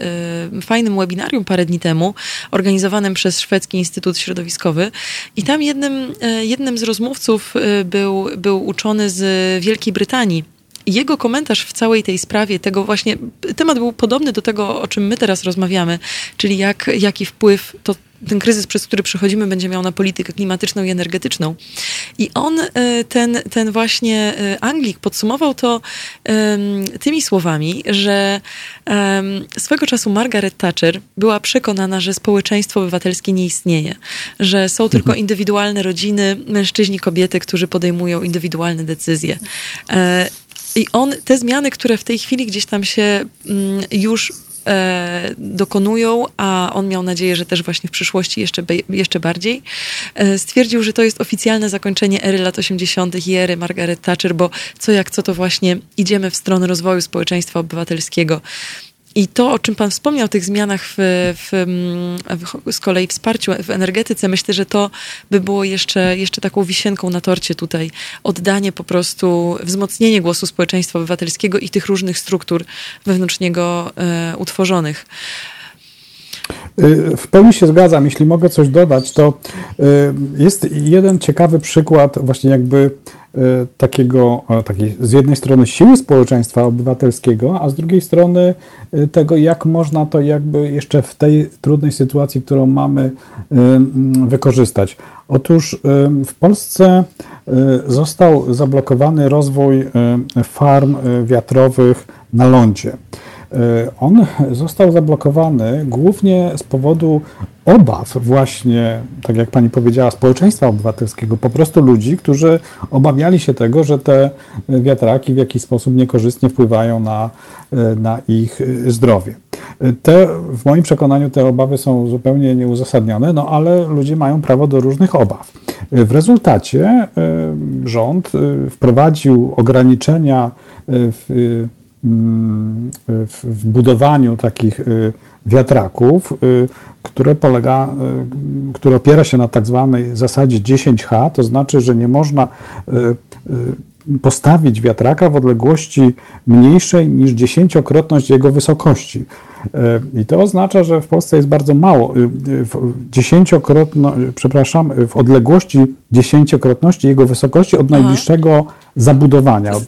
y, fajnym webinarium parę dni temu, organizowanym przez Szwedzki Instytut Środowiskowy. I tam jednym, y, jednym z rozmówców y, był, był uczony z Wielkiej Brytanii jego komentarz w całej tej sprawie, tego właśnie, temat był podobny do tego, o czym my teraz rozmawiamy, czyli jak, jaki wpływ to ten kryzys, przez który przechodzimy, będzie miał na politykę klimatyczną i energetyczną. I on, e, ten, ten właśnie e, Anglik, podsumował to tymi słowami, że swego czasu Margaret Thatcher była przekonana, że społeczeństwo obywatelskie nie istnieje, że są tylko mhm. indywidualne rodziny, mężczyźni, kobiety, którzy podejmują indywidualne decyzje. I on, te zmiany, które w tej chwili gdzieś tam się mm, już e, dokonują, a on miał nadzieję, że też właśnie w przyszłości jeszcze, jeszcze bardziej, e, stwierdził, że to jest oficjalne zakończenie ery lat 80. i ery Margaret Thatcher, bo co jak co to właśnie idziemy w stronę rozwoju społeczeństwa obywatelskiego. I to, o czym Pan wspomniał, tych zmianach w, w, w, z kolei wsparciu w energetyce, myślę, że to by było jeszcze, jeszcze taką wisienką na torcie tutaj. Oddanie po prostu, wzmocnienie głosu społeczeństwa obywatelskiego i tych różnych struktur wewnątrz niego e, utworzonych. Y, w pełni się zgadzam. Jeśli mogę coś dodać, to y, jest jeden ciekawy przykład właśnie jakby takiego, takiej z jednej strony siły społeczeństwa obywatelskiego, a z drugiej strony tego, jak można to jakby jeszcze w tej trudnej sytuacji, którą mamy, mm, wykorzystać. Otóż w Polsce został zablokowany rozwój farm wiatrowych na lądzie. E, on został zablokowany głównie z powodu obaw właśnie, tak jak pani powiedziała, społeczeństwa obywatelskiego, po prostu ludzi, którzy obawiali się tego, że te wiatraki w jakiś sposób niekorzystnie wpływają na, e, na ich zdrowie. Te, w moim przekonaniu te obawy są zupełnie nieuzasadnione, no ale ludzie mają prawo do różnych obaw. W rezultacie e, rząd wprowadził ograniczenia w w budowaniu takich y, wiatraków, y, które polega, y, które opiera się na tak zwanej zasadzie 10H, to znaczy, że nie można postawić wiatraka w odległości mniejszej niż dziesięciokrotność jego wysokości. E, I to oznacza, że w Polsce jest bardzo mało, y, y, dziesięciokrotno, przepraszam, w odległości dziesięciokrotności jego wysokości od najbliższego zabudowania, od,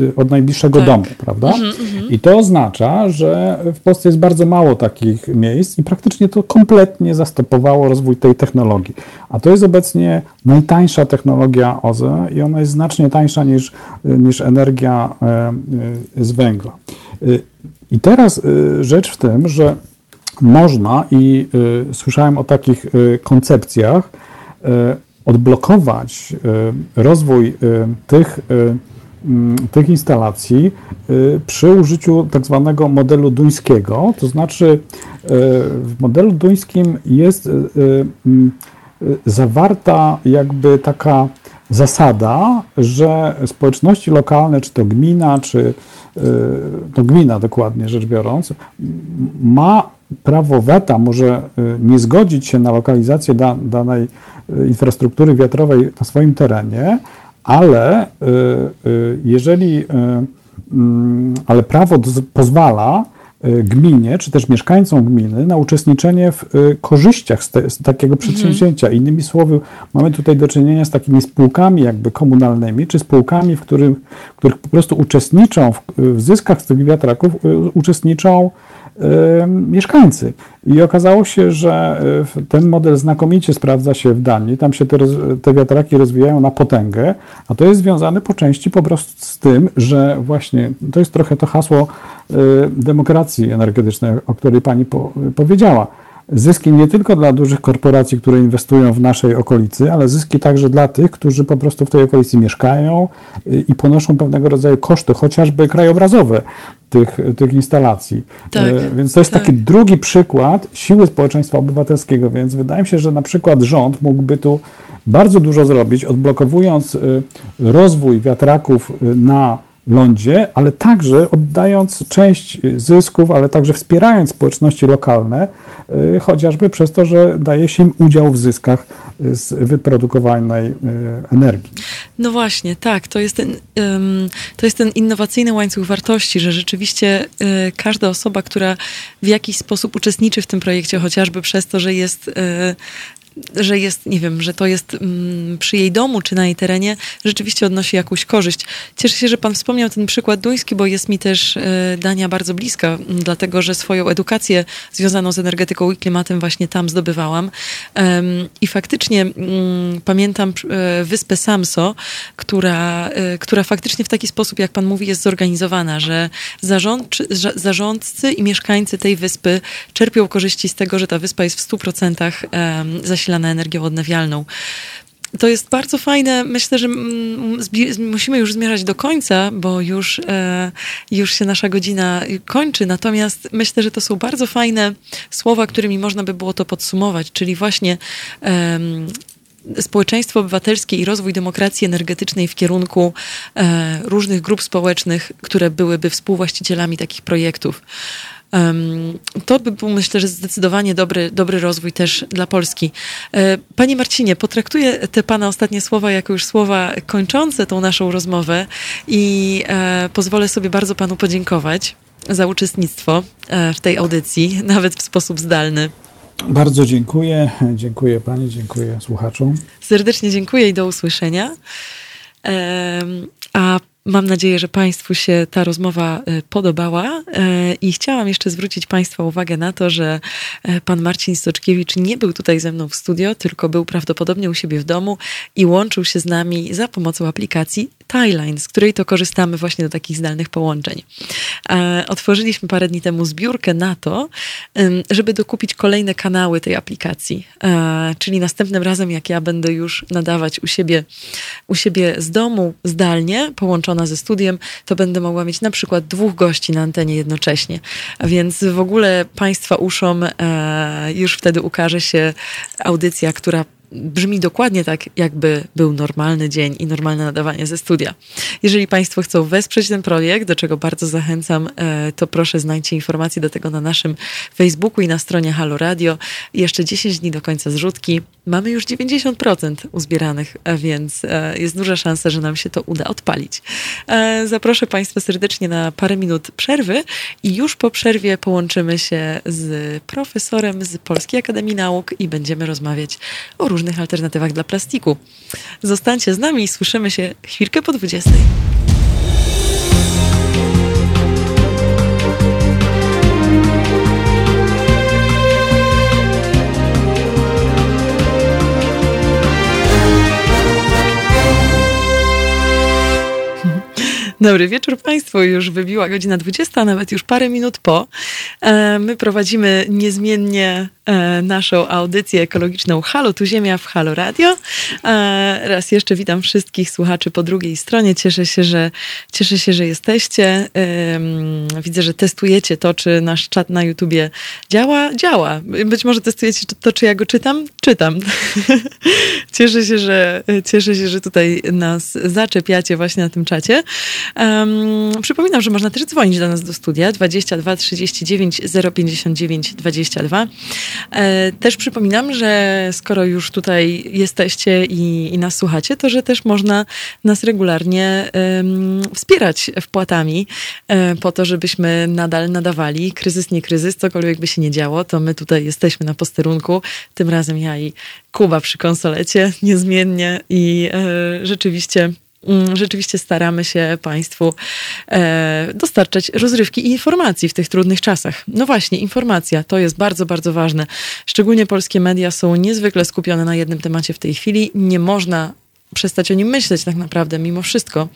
y, od najbliższego tak. domu, prawda? Mhm, mhm. I to oznacza, że w Polsce jest bardzo mało takich miejsc i praktycznie to kompletnie zastopowało rozwój tej technologii. A to jest obecnie najtańsza technologia OZE i ona jest znacznie tańsza niż, niż energia e, z węgla. I teraz y, rzecz w tym, że można i y, słyszałem o takich y, koncepcjach odblokować rozwój tych, mm, tych instalacji przy użyciu tak zwanego modelu duńskiego. To znaczy w modelu duńskim jest zawarta jakby taka zasada, że społeczności lokalne, czy to gmina, czy to gmina dokładnie rzecz biorąc, ma prawo weta, może y, nie zgodzić się na lokalizację da, danej y, infrastruktury wiatrowej na swoim terenie, ale jeżeli, mm, ale prawo pozwala Y, gminie, czy też mieszkańcom gminy na uczestniczenie w y, korzyściach z, te, z takiego mhm. przedsięwzięcia. Mhm. Innymi słowy, mamy tutaj do czynienia z takimi spółkami jakby komunalnymi, czy spółkami, w których, w których po prostu uczestniczą w, w zyskach z tych wiatraków, y, uczestniczą mieszkańcy. I okazało się, że ten model znakomicie sprawdza się w Danii. Tam się te, te wiatraki rozwijają na potęgę, a to jest związane po części po prostu z tym, że właśnie to jest trochę to hasło demokracji energetycznej, o której pani po, powiedziała. Zyski nie tylko dla dużych korporacji, które inwestują w naszej okolicy, ale zyski także dla tych, którzy po prostu w tej okolicy mieszkają i ponoszą pewnego rodzaju koszty, chociażby krajobrazowe tych, tych instalacji. Tak, E, Więc to jest tak. taki drugi przykład siły społeczeństwa obywatelskiego, więc wydaje mi się, że na przykład rząd mógłby tu bardzo dużo zrobić, odblokowując y, rozwój wiatraków y, na lądzie, ale także oddając część zysków, ale także wspierając społeczności lokalne, y, chociażby przez to, że daje się im udział w zyskach z wyprodukowanej y, energii. No właśnie, tak. To jest ten, to jest ten innowacyjny łańcuch wartości, że rzeczywiście y, każda osoba, która w jakiś sposób uczestniczy w tym projekcie, chociażby przez to, że jest. Że jest, nie wiem, że to jest mm, przy jej domu czy na jej terenie, rzeczywiście odnosi jakąś korzyść. Cieszę się, że Pan wspomniał ten przykład duński, bo jest mi też y, Dania bardzo bliska, m, dlatego że swoją edukację związaną z energetyką i klimatem właśnie tam zdobywałam. I faktycznie mm, pamiętam y, wyspę Samso, która, y, która faktycznie w taki sposób, jak Pan mówi, jest zorganizowana, że zarządczy, za- zarządcy i mieszkańcy tej wyspy czerpią korzyści z tego, że ta wyspa jest w 100% em, zasilana energią odnawialną. To jest bardzo fajne. Myślę, że musimy już zmierzać do końca, bo już, e, już się nasza godzina kończy. Natomiast myślę, że to są bardzo fajne słowa, którymi można by było to podsumować, czyli właśnie em, społeczeństwo obywatelskie i rozwój demokracji energetycznej w kierunku e, różnych grup społecznych, które byłyby współwłaścicielami takich projektów. To by był, myślę, że zdecydowanie dobry, dobry rozwój też dla Polski. E, Panie Marcinie, potraktuję te Pana ostatnie słowa jako już słowa kończące tą naszą rozmowę i e, pozwolę sobie bardzo Panu podziękować za uczestnictwo e, w tej audycji, nawet w sposób zdalny. Bardzo dziękuję. Dziękuję Pani, dziękuję słuchaczom. Serdecznie dziękuję i do usłyszenia. A mam nadzieję, że Państwu się ta rozmowa e, podobała E, i chciałam jeszcze zwrócić Państwa uwagę na to, że e, pan Marcin Stoczkiewicz nie był tutaj ze mną w studio, tylko był prawdopodobnie u siebie w domu i łączył się z nami za pomocą aplikacji Thailine, z której to korzystamy właśnie do takich zdalnych połączeń. E, Otworzyliśmy parę dni temu zbiórkę na to, żeby dokupić kolejne kanały tej aplikacji. E, Czyli następnym razem, jak ja będę już nadawać u siebie, u siebie z domu zdalnie, połączona ze studiem, to będę mogła mieć na przykład dwóch gości na antenie jednocześnie. Więc w ogóle Państwa uszom e, już wtedy ukaże się audycja, która brzmi dokładnie tak, jakby był normalny dzień i normalne nadawanie ze studia. Jeżeli Państwo chcą wesprzeć ten projekt, do czego bardzo zachęcam, e, to proszę znajdźcie informacje do tego na naszym Facebooku i na stronie Halo Radio. Jeszcze 10 dni do końca zrzutki. Mamy już 90% uzbieranych, a więc e, jest duża szansa, że nam się to uda odpalić. E, Zaproszę Państwa serdecznie na parę minut przerwy i już po przerwie połączymy się z profesorem z Polskiej Akademii Nauk i będziemy rozmawiać o różnych alternatywach dla plastiku. Zostańcie z nami i słyszymy się chwilkę po 20. Dobry wieczór Państwu. Już wybiła godzina 20, a nawet już parę minut po. E, My prowadzimy niezmiennie naszą audycję ekologiczną Halo Tu Ziemia w Halo Radio. E, Raz jeszcze witam wszystkich słuchaczy po drugiej stronie. Cieszę się, że, cieszę się, że jesteście. Widzę, że testujecie to, czy nasz czat na YouTubie działa. Działa. Być może testujecie to, czy ja go czytam. Czytam. cieszę się, że cieszę się, że tutaj nas zaczepiacie właśnie na tym czacie. Przypominam, że można też dzwonić do nas do studia 22 39 059 22. E, też przypominam, że skoro już tutaj jesteście i, i nas słuchacie, to że też można nas regularnie em, wspierać wpłatami e, po to, żebyśmy nadal nadawali. Kryzys, nie kryzys, cokolwiek by się nie działo, to my tutaj jesteśmy na posterunku. Tym razem ja i Kuba przy konsolecie niezmiennie i e, rzeczywiście Rzeczywiście staramy się Państwu e, dostarczać rozrywki i informacji w tych trudnych czasach. No właśnie, informacja to jest bardzo, bardzo ważne. Szczególnie polskie media są niezwykle skupione na jednym temacie w tej chwili. Nie można przestać o nim myśleć tak naprawdę, mimo wszystko.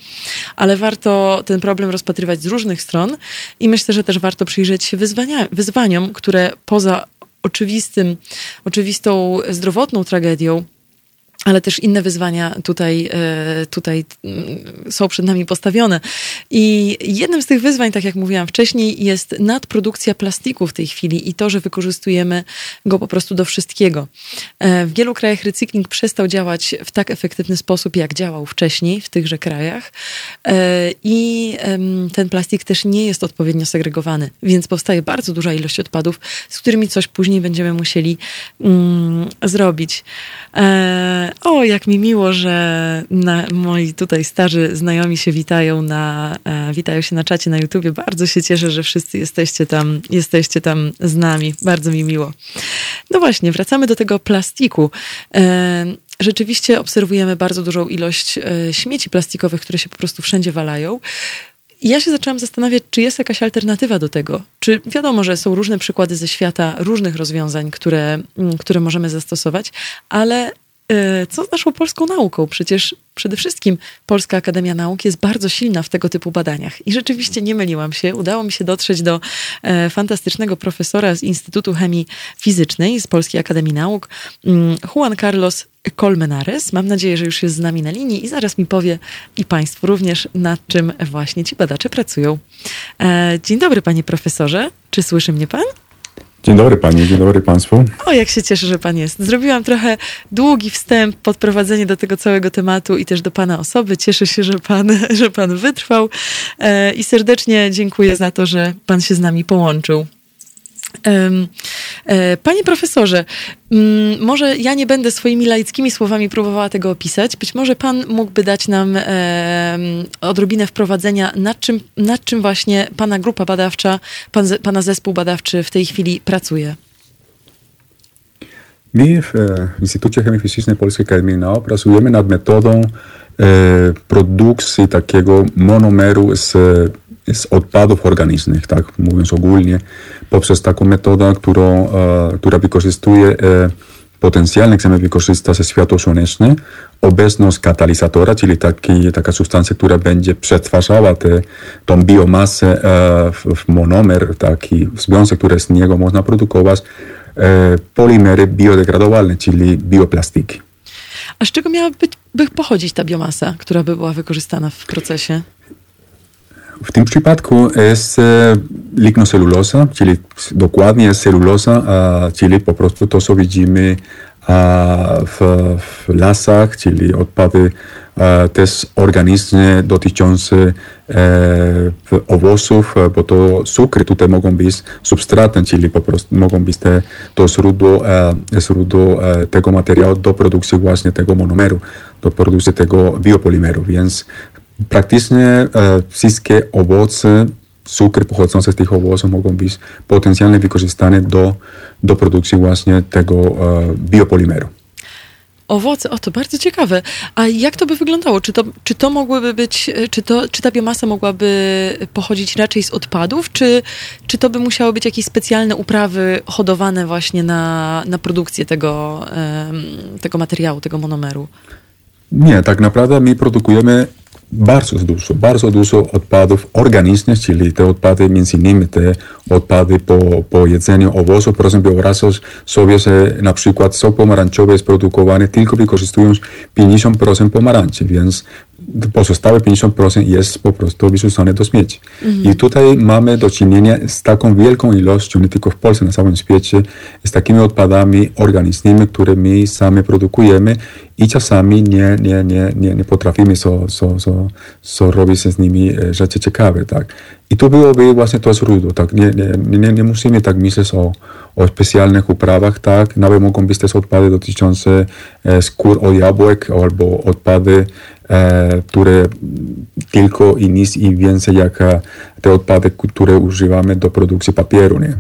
Ale warto ten problem rozpatrywać z różnych stron i myślę, że też warto przyjrzeć się wyzwania, wyzwaniom, które poza oczywistym, oczywistą zdrowotną tragedią, ale też inne wyzwania tutaj, e, tutaj mm, są przed nami postawione. I jednym z tych wyzwań, tak jak mówiłam wcześniej, jest nadprodukcja plastiku w tej chwili i to, że wykorzystujemy go po prostu do wszystkiego. E, w wielu krajach recykling przestał działać w tak efektywny sposób, jak działał wcześniej w tychże krajach. E, I ten plastik też nie jest odpowiednio segregowany, więc powstaje bardzo duża ilość odpadów, z którymi coś później będziemy musieli mm, zrobić. O, jak mi miło, że na, moi tutaj starzy znajomi się witają na, e, witają się na czacie na YouTubie. Bardzo się cieszę, że wszyscy jesteście tam, jesteście tam z nami. Bardzo mi miło. No właśnie, wracamy do tego plastiku. E, rzeczywiście obserwujemy bardzo dużą ilość e, śmieci plastikowych, które się po prostu wszędzie walają. Ja się zaczęłam zastanawiać, czy jest jakaś alternatywa do tego. Czy wiadomo, że są różne przykłady ze świata różnych rozwiązań, które, które możemy zastosować, ale co z naszą polską nauką? Przecież przede wszystkim Polska Akademia Nauk jest bardzo silna w tego typu badaniach. I rzeczywiście nie myliłam się. Udało mi się dotrzeć do e, fantastycznego profesora z Instytutu Chemii Fizycznej z Polskiej Akademii Nauk, mm, Juan Carlos Colmenares. Mam nadzieję, że już jest z nami na linii i zaraz mi powie i Państwu również, nad czym właśnie ci badacze pracują. E, dzień dobry, panie profesorze. Czy słyszy mnie pan? Dzień dobry Pani, dzień dobry Państwu. O, jak się cieszę, że Pan jest. Zrobiłam trochę długi wstęp, podprowadzenie do tego całego tematu i też do Pana osoby. Cieszę się, że Pan, że pan wytrwał e, i serdecznie dziękuję za to, że Pan się z nami połączył. E, panie profesorze, mm, może ja nie będę swoimi laickimi słowami próbowała tego opisać. Być może pan mógłby dać nam odrobinę wprowadzenia, nad czym, nad czym właśnie pana grupa badawcza, pan, pana zespół badawczy w tej chwili pracuje. My w e, Instytucie Chemii Fizycznej Polskiej Akademii Nauk pracujemy nad metodą e, produkcji takiego monomeru z z odpadów organicznych, tak mówiąc ogólnie, poprzez taką metodę, którą, e, która wykorzystuje e, potencjalnie chcemy wykorzystać światło słoneczne, obecność katalizatora, czyli taki, taka substancja, która będzie przetwarzała tę tą biomasę e, w, w monomer, taki związek, który z niego można produkować, polimery biodegradowalne, czyli bioplastiki. A z czego miałaby by pochodzić ta biomasa, która by była wykorzystana w procesie? W tym przypadku jest e, lignoceluloza, czyli dokładnie jest celuloza, czyli po prostu to, co widzimy w, w lasach, czyli odpady też organiczne dotyczące e, owoców, bo to cukry tutaj mogą być substratem, czyli po prostu mogą być te, to źródło, e, źródło tego materiału do produkcji właśnie tego monomeru, do produkcji tego biopolimeru, więc praktycznie e, wszystkie owoce, cukry pochodzące z tych owoców mogą być potencjalnie wykorzystane do, do produkcji właśnie tego e, biopolimeru. Owoce, o to bardzo ciekawe. A jak to by wyglądało? Czy to, czy to mogłyby być, czy, to, czy ta biomasa mogłaby pochodzić raczej z odpadów, czy, czy to by musiały być jakieś specjalne uprawy hodowane właśnie na, na produkcję tego, tego materiału, tego monomeru? Nie, tak naprawdę my produkujemy bardzo dużo, bardzo dużo odpadów organicznych, czyli te odpady, między innymi te odpady po, po jedzeniu owoców. Proszę wyobrazić sobie, że na przykład sok pomarańczowy jest produkowany tylko wykorzystując 50% pomarańczy, więc pozostałe 50% jest po prostu wyrzucone do śmieci. Mhm. I tutaj mamy do czynienia z taką wielką ilością, nie tylko w Polsce, na całym świecie, z takimi odpadami organicznymi, które my sami produkujemy i czasami nie, nie, nie, nie, nie potrafimy co, co, co, co robić z nimi e, rzeczy ciekawe. Tak? I to byłoby właśnie to źródło. Tak? Nie, nie, nie, nie musimy tak myśleć o, o specjalnych uprawach. Tak? Nawet mogą być też odpady dotyczące e, skór od jabłek albo odpady E, które tylko i nic i więcej jak te odpady, które używamy do produkcji papieru, nie?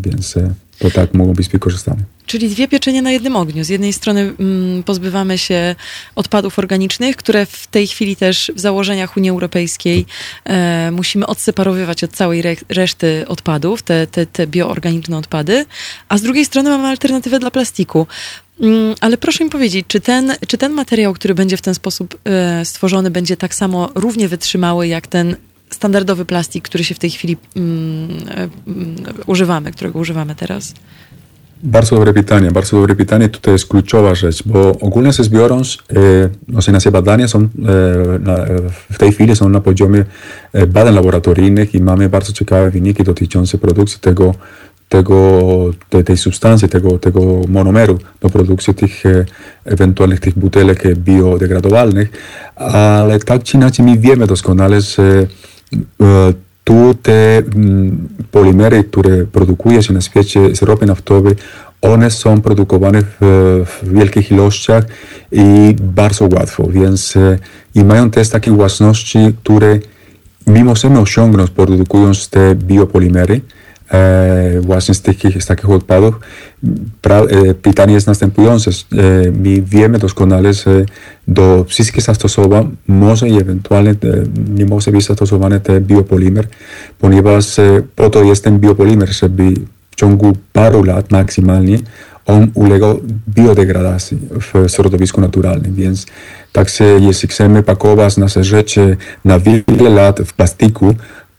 Więc to tak mogą być wykorzystane. Czyli dwie pieczenie na jednym ogniu. Z jednej strony mm, pozbywamy się odpadów organicznych, które w tej chwili też w założeniach Unii Europejskiej e, musimy odseparowywać od całej re reszty odpadów, te, te, te bioorganiczne odpady, a z drugiej strony mamy alternatywę dla plastiku. Mm, ale proszę mi powiedzieć, czy ten, czy ten materiał, który będzie w ten sposób e, stworzony, będzie tak samo równie wytrzymały jak ten standardowy plastik, który się w tej chwili mm, e, mm, używamy, którego używamy teraz? Bardzo dobre pytanie, bardzo dobre pytanie. Tutaj jest kluczowa rzecz, bo ogólnie rzecz biorąc, e, no, nasze badania są, e, na, w tej chwili są na poziomie e, badań laboratoryjnych i mamy bardzo ciekawe wyniki dotyczące produkcji tego, tego, tej, tej substancji, tego, tego monomeru do produkcji tych e, ewentualnych tych butelek biodegradowalnych, ale tak czy inaczej my wiemy doskonale, że e, tu te mm, polimery, które produkuje się na świecie z ropy naftowej, one są produkowane w, w wielkich ilościach i bardzo łatwo, więc e, i mają też takie własności, które my możemy osiągnąć produkując te biopolimery, e, właśnie z, takich, z takich odpadów. Pra, e, pytanie jest następujące. E, my wiemy doskonale, że do wszystkich zastosowań może i ewentualnie e, nie może być zastosowany ten biopolimer, ponieważ e, po to jest ten biopolimer, żeby w ciągu paru lat maksymalnie on ulegał biodegradacji w środowisku naturalnym, więc także jeśli chcemy pakować nasze rzeczy na wiele lat w plastiku,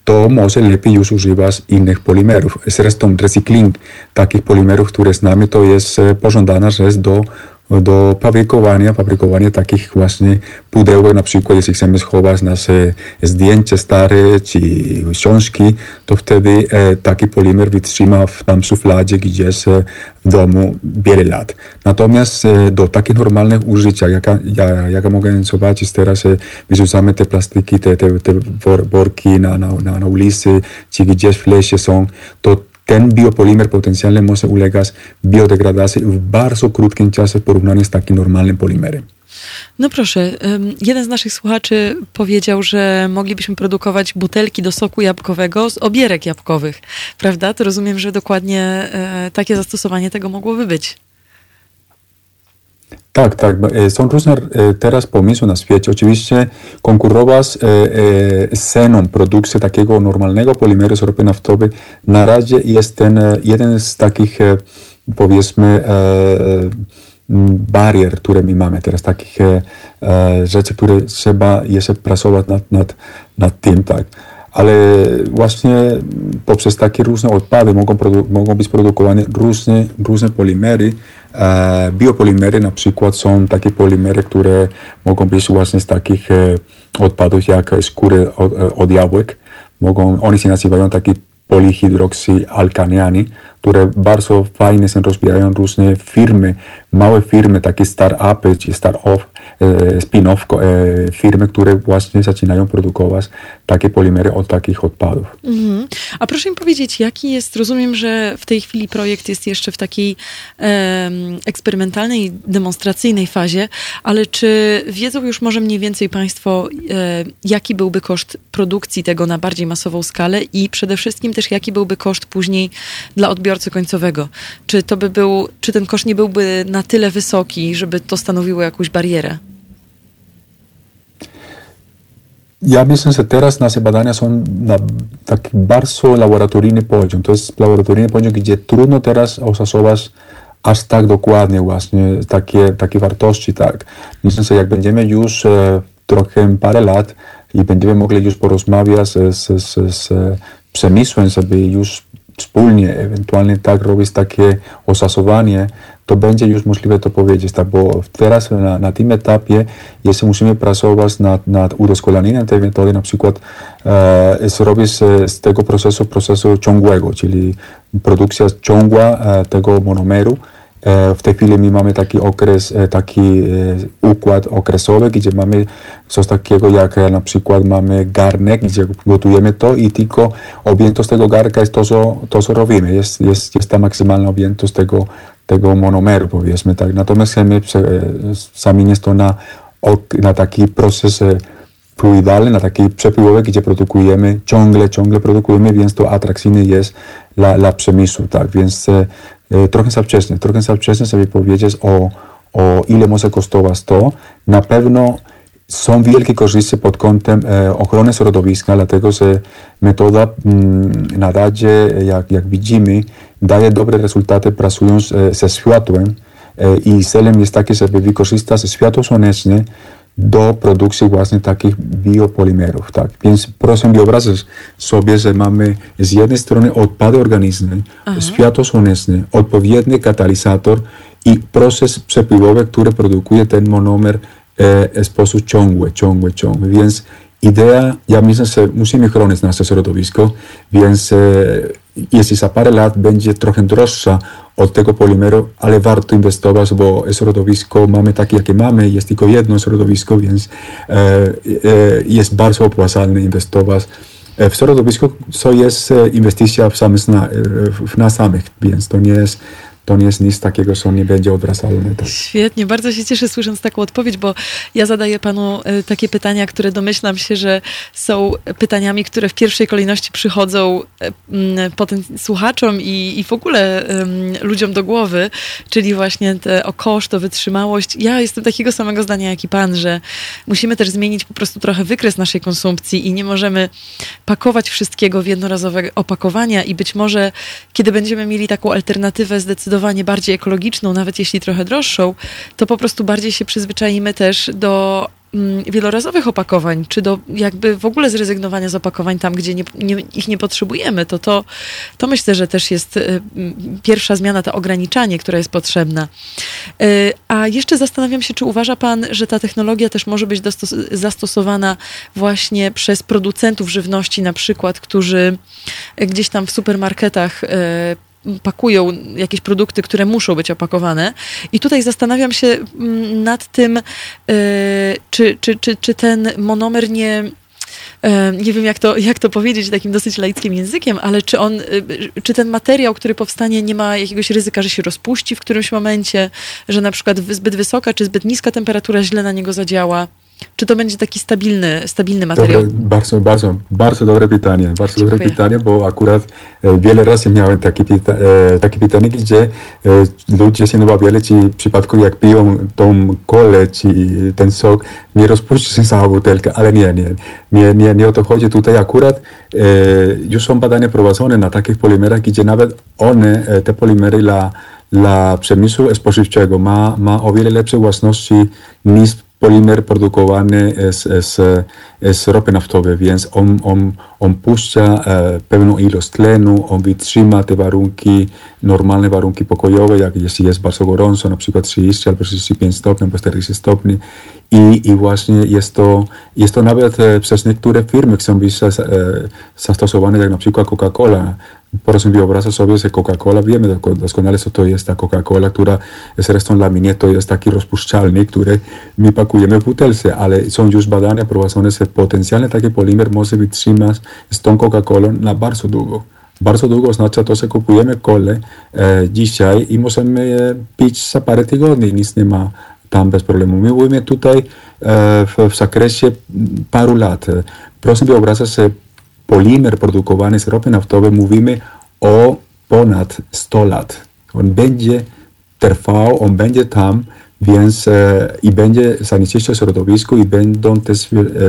to może lepiej już używać innych polimerów. Zresztą recykling takich polimerów, które znamy, to jest e, pożądana rzecz do do fabrykowania, fabrykowania takich właśnie pudełek, na przykład jeśli chcemy schować nasze zdjęcie stare czy książki, to wtedy e, taki polimer wytrzyma w tam szufladzie gdzieś w domu wiele lat. Natomiast e, do takich normalnych użycia, jaka, ja, jaka mogę zobaczyć teraz, e, wyrzucamy te plastiki, te, te, te worki na, na, na, na ulicy, czy gdzieś w lesie są, to ten biopolimer potencjalnie może ulegać biodegradacji w bardzo krótkim czasie w porównaniu z takim normalnym polimerem. No proszę, jeden z naszych słuchaczy powiedział, że moglibyśmy produkować butelki do soku jabłkowego z obierek jabłkowych, prawda? To rozumiem, że dokładnie e, takie zastosowanie tego mogłoby być. Tak, tak. E, są różne e, teraz pomysły na świecie. Oczywiście konkurować z ceną produkcji takiego normalnego polimeru ropy naftowej na razie jest ten jeden z takich powiedzmy barier, które my mamy teraz, takich rzeczy, które trzeba jeszcze pracować nad, nad, nad tym, tak ale właśnie poprzez takie różne odpady mogą, mogą być produkowane różne, różne polimery. E, biopolimery na przykład są takie polimery, które mogą być właśnie z takich e, odpadów jak skóry od, od jabłek. Mogą, oni się nazywają taki polihydroksjalkaniani, które bardzo fajnie się rozwijają różne firmy, małe firmy, takie start-upy czy start-off, e, spin-off e, firmy, które właśnie zaczynają produkować takie polimery od takich odpadów. Mhm. A proszę mi powiedzieć, jaki jest, rozumiem, że w tej chwili projekt jest jeszcze w takiej eksperymentalnej, demonstracyjnej fazie, ale czy wiedzą już może mniej więcej Państwo, e, jaki byłby koszt produkcji tego na bardziej masową skalę i przede wszystkim też jaki byłby koszt później dla odbiorcy końcowego? Czy to by był, czy ten koszt nie byłby na tyle wysoki, żeby to stanowiło jakąś barierę? Ja myślę, że teraz nasze badania są na taki bardzo laboratoryjny poziom. To jest laboratoryjny poziom, gdzie trudno teraz oszacować aż tak dokładnie właśnie takie, takie wartości. Tak. Myślę, że jak będziemy już e, trochę parę lat i będziemy mogli już porozmawiać z, z, z, z przemysłem, żeby już wspólnie ewentualnie tak robić takie oszacowanie, to będzie już możliwe to powiedzieć, tak, bo teraz na, na tym etapie jeszcze musimy pracować nad, nad udoskonaleniem tej metody, na przykład e, zrobić z, z tego procesu procesu ciągłego, czyli produkcja ciągła e, tego monomeru, E, w tej chwili my mamy taki okres, e, taki e, układ okresowy, gdzie mamy coś takiego jak na przykład mamy garnek, gdzie gotujemy to i tylko objętość tego garnka jest to, co, to, co robimy. Jest, jest, jest ta maksymalna objętość tego, tego monomeru, powiedzmy tak. Natomiast chcemy zamienić to na, na taki proces fluidalny, na taki przepływowy, gdzie produkujemy, ciągle, ciągle produkujemy, więc to atrakcyjne jest dla, dla przemysłu, tak, więc E, trochę za wcześnie, trochę za wcześnie sobie powiedzieć o, o ile może kosztować to. Na pewno są wielkie korzyści pod kątem e, ochrony środowiska, dlatego że metoda mm, na razie, jak, jak widzimy, daje dobre rezultaty pracując e, ze światłem i celem jest taki, żeby wykorzystać światło słoneczne do produkcji właśnie takich biopolimerów. Tak? Więc proszę wyobrazić sobie, że mamy z jednej strony odpady organiczne, światło słoneczne, odpowiedni katalizator i proces przepływowy, który produkuje ten monomer e, w sposób ciągły, ciągły, ciągły. Więc idea, ja myślę, że musimy chronić nasze środowisko, więc e, jeśli za parę lat będzie trochę droższa od tego polimeru, ale warto inwestować, bo środowisko mamy takie, jakie mamy, jest tylko jedno środowisko, więc e, e, jest bardzo opłacalne inwestować w środowisko, co jest e, inwestycja w, same, w nas samych, więc to nie jest to nie jest nic takiego, co nie będzie odwracalne. Tak. Świetnie, bardzo się cieszę słysząc taką odpowiedź, bo ja zadaję panu e, takie pytania, które domyślam się, że są pytaniami, które w pierwszej kolejności przychodzą e, potem słuchaczom i, i w ogóle ludziom do głowy, czyli właśnie te, o koszt, o wytrzymałość. Ja jestem takiego samego zdania jak i pan, że musimy też zmienić po prostu trochę wykres naszej konsumpcji i nie możemy pakować wszystkiego w jednorazowe opakowania i być może, kiedy będziemy mieli taką alternatywę zdecydowanie zdecydowanie bardziej ekologiczną, nawet jeśli trochę droższą, to po prostu bardziej się przyzwyczaimy też do mm, wielorazowych opakowań, czy do jakby w ogóle zrezygnowania z opakowań tam, gdzie nie, nie, ich nie potrzebujemy, to, to to myślę, że też jest y, pierwsza zmiana, to ograniczanie, która jest potrzebna. Y, a jeszcze zastanawiam się, czy uważa Pan, że ta technologia też może być zastosowana właśnie przez producentów żywności na przykład, którzy gdzieś tam w supermarketach y, pakują jakieś produkty, które muszą być opakowane. I tutaj zastanawiam się mm, nad tym, e, czy, czy, czy, czy ten monomer nie e, nie wiem jak to, jak to powiedzieć takim dosyć laickim językiem, ale czy on, e, czy ten materiał, który powstanie, nie ma jakiegoś ryzyka, że się rozpuści w którymś momencie, że na przykład zbyt wysoka czy zbyt niska temperatura źle na niego zadziała? Czy to będzie taki stabilny, stabilny materiał? Dobre, bardzo, bardzo, bardzo dobre pytanie. Bardzo Dziękuję. dobre pytanie, bo akurat e, wiele razy miałem takie, pyta, e, takie pytanie, gdzie e, ludzie się obawiali, czy w przypadku jak piją tą kolę, czy ten sok, nie rozpuści się cała butelka, ale nie, nie, nie, nie, nie o to chodzi. Tutaj akurat już są badania prowadzone na takich polimerach, gdzie nawet one, te polimery dla, dla przemysłu spożywczego ma, ma o wiele lepsze własności niż polimer produkowany z, z, z ropy naftowej, więc on, on, on puszcza e, pewną ilość tlenu, on wytrzyma te warunki, normalne warunki pokojowe, jak jeśli jest bardzo gorąco, na przykład 30 albo 35 stopni albo 40 stopni. I, i właśnie jest to, jest to nawet e, przez niektóre firmy chcą być e, zastosowane, jak na przykład Coca-Cola, Proszę wyobrażać sobie, że Coca-Cola, wiemy doskonale co to jest ta Coca-Cola, która zresztą dla mnie to jest taki rozpuszczalny, który my pakujemy w butelce, ale są już badania prowadzone, że potencjalnie taki polimer może wytrzymać z tą Coca-Colą na bardzo długo. Bardzo długo oznacza to, że kupujemy kole e, dzisiaj i możemy e, pić za parę tygodni, nic nie ma tam bez problemu. My mówimy tutaj e, w, w zakresie paru lat. Proszę wyobrażać sobie polimer produkowany z ropy naftowej mówimy o ponad 100 lat. On będzie trwał, on będzie tam, więc e, i będzie zanieczyszczał środowisko i będą te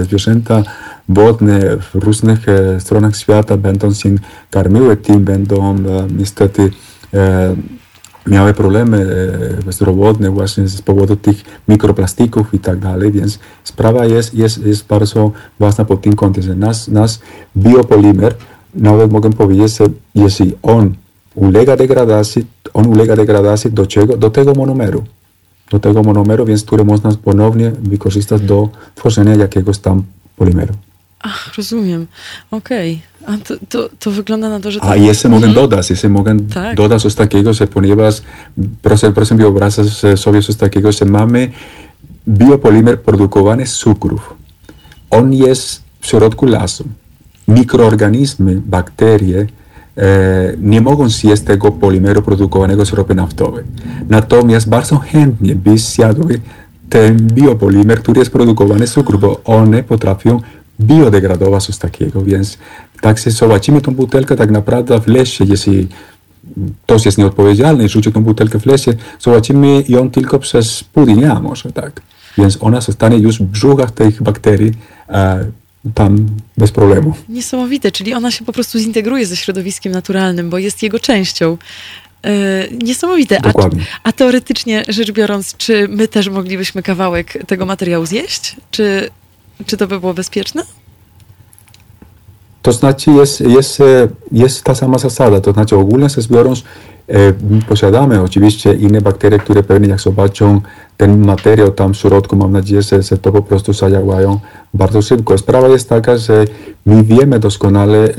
zwierzęta wodne w różnych e, stronach świata będą się karmiły tym, będą e, niestety e, miały problemy e, zdrowotne właśnie z powodu tych mikroplastików i tak dalej, więc sprawa jest, jest, jest bardzo ważna pod tym kątem, nasz, nasz biopolimer, nawet mogę powiedzieć, że jeśli on ulega degradacji, on ulega degradacji do czego? Do tego monomeru. Do tego monomeru, więc który można ponownie wykorzystać do tworzenia jakiegoś tam polimeru. Ach, rozumiem. Okej. Okay. A to, to, to, wygląda na to, że... To... A jeszcze mogę mhm. dodać, jeszcze mogę tak. dodać coś takiego, że ponieważ proszę, proszę wyobrazić sobie coś takiego, że mamy biopolimer produkowany z cukrów. On jest w środku lasu. Mikroorganizmy, bakterie nie mogą zjeść tego polimeru produkowanego z ropy naftowej. Natomiast bardzo chętnie by zjadły ten biopolimer, który jest produkowany z cukru, bo one potrafią biodegradować coś takiego, więc tak się zobaczymy tą butelkę tak naprawdę w lesie, jeśli ktoś jest nieodpowiedzialny i rzuci tą butelkę w lesie, zobaczymy ją tylko przez pół dnia może, tak. Więc ona zostanie już w brzuchach tych bakterii e, tam bez problemu. Niesamowite, czyli ona się po prostu zintegruje ze środowiskiem naturalnym, bo jest jego częścią. Niesamowite. A, a teoretycznie rzecz biorąc, czy my też moglibyśmy kawałek tego materiału zjeść? Czy, czy to by było bezpieczne? To znaczy jest, jest, e, jest ta sama zasada, to znaczy ogólnie rzecz biorąc e, posiadamy oczywiście inne bakterie, które pewnie jak zobaczą ten materiał tam w środku, mam nadzieję, że, że to po prostu zadziałają bardzo szybko. Sprawa jest taka, że my wiemy doskonale e,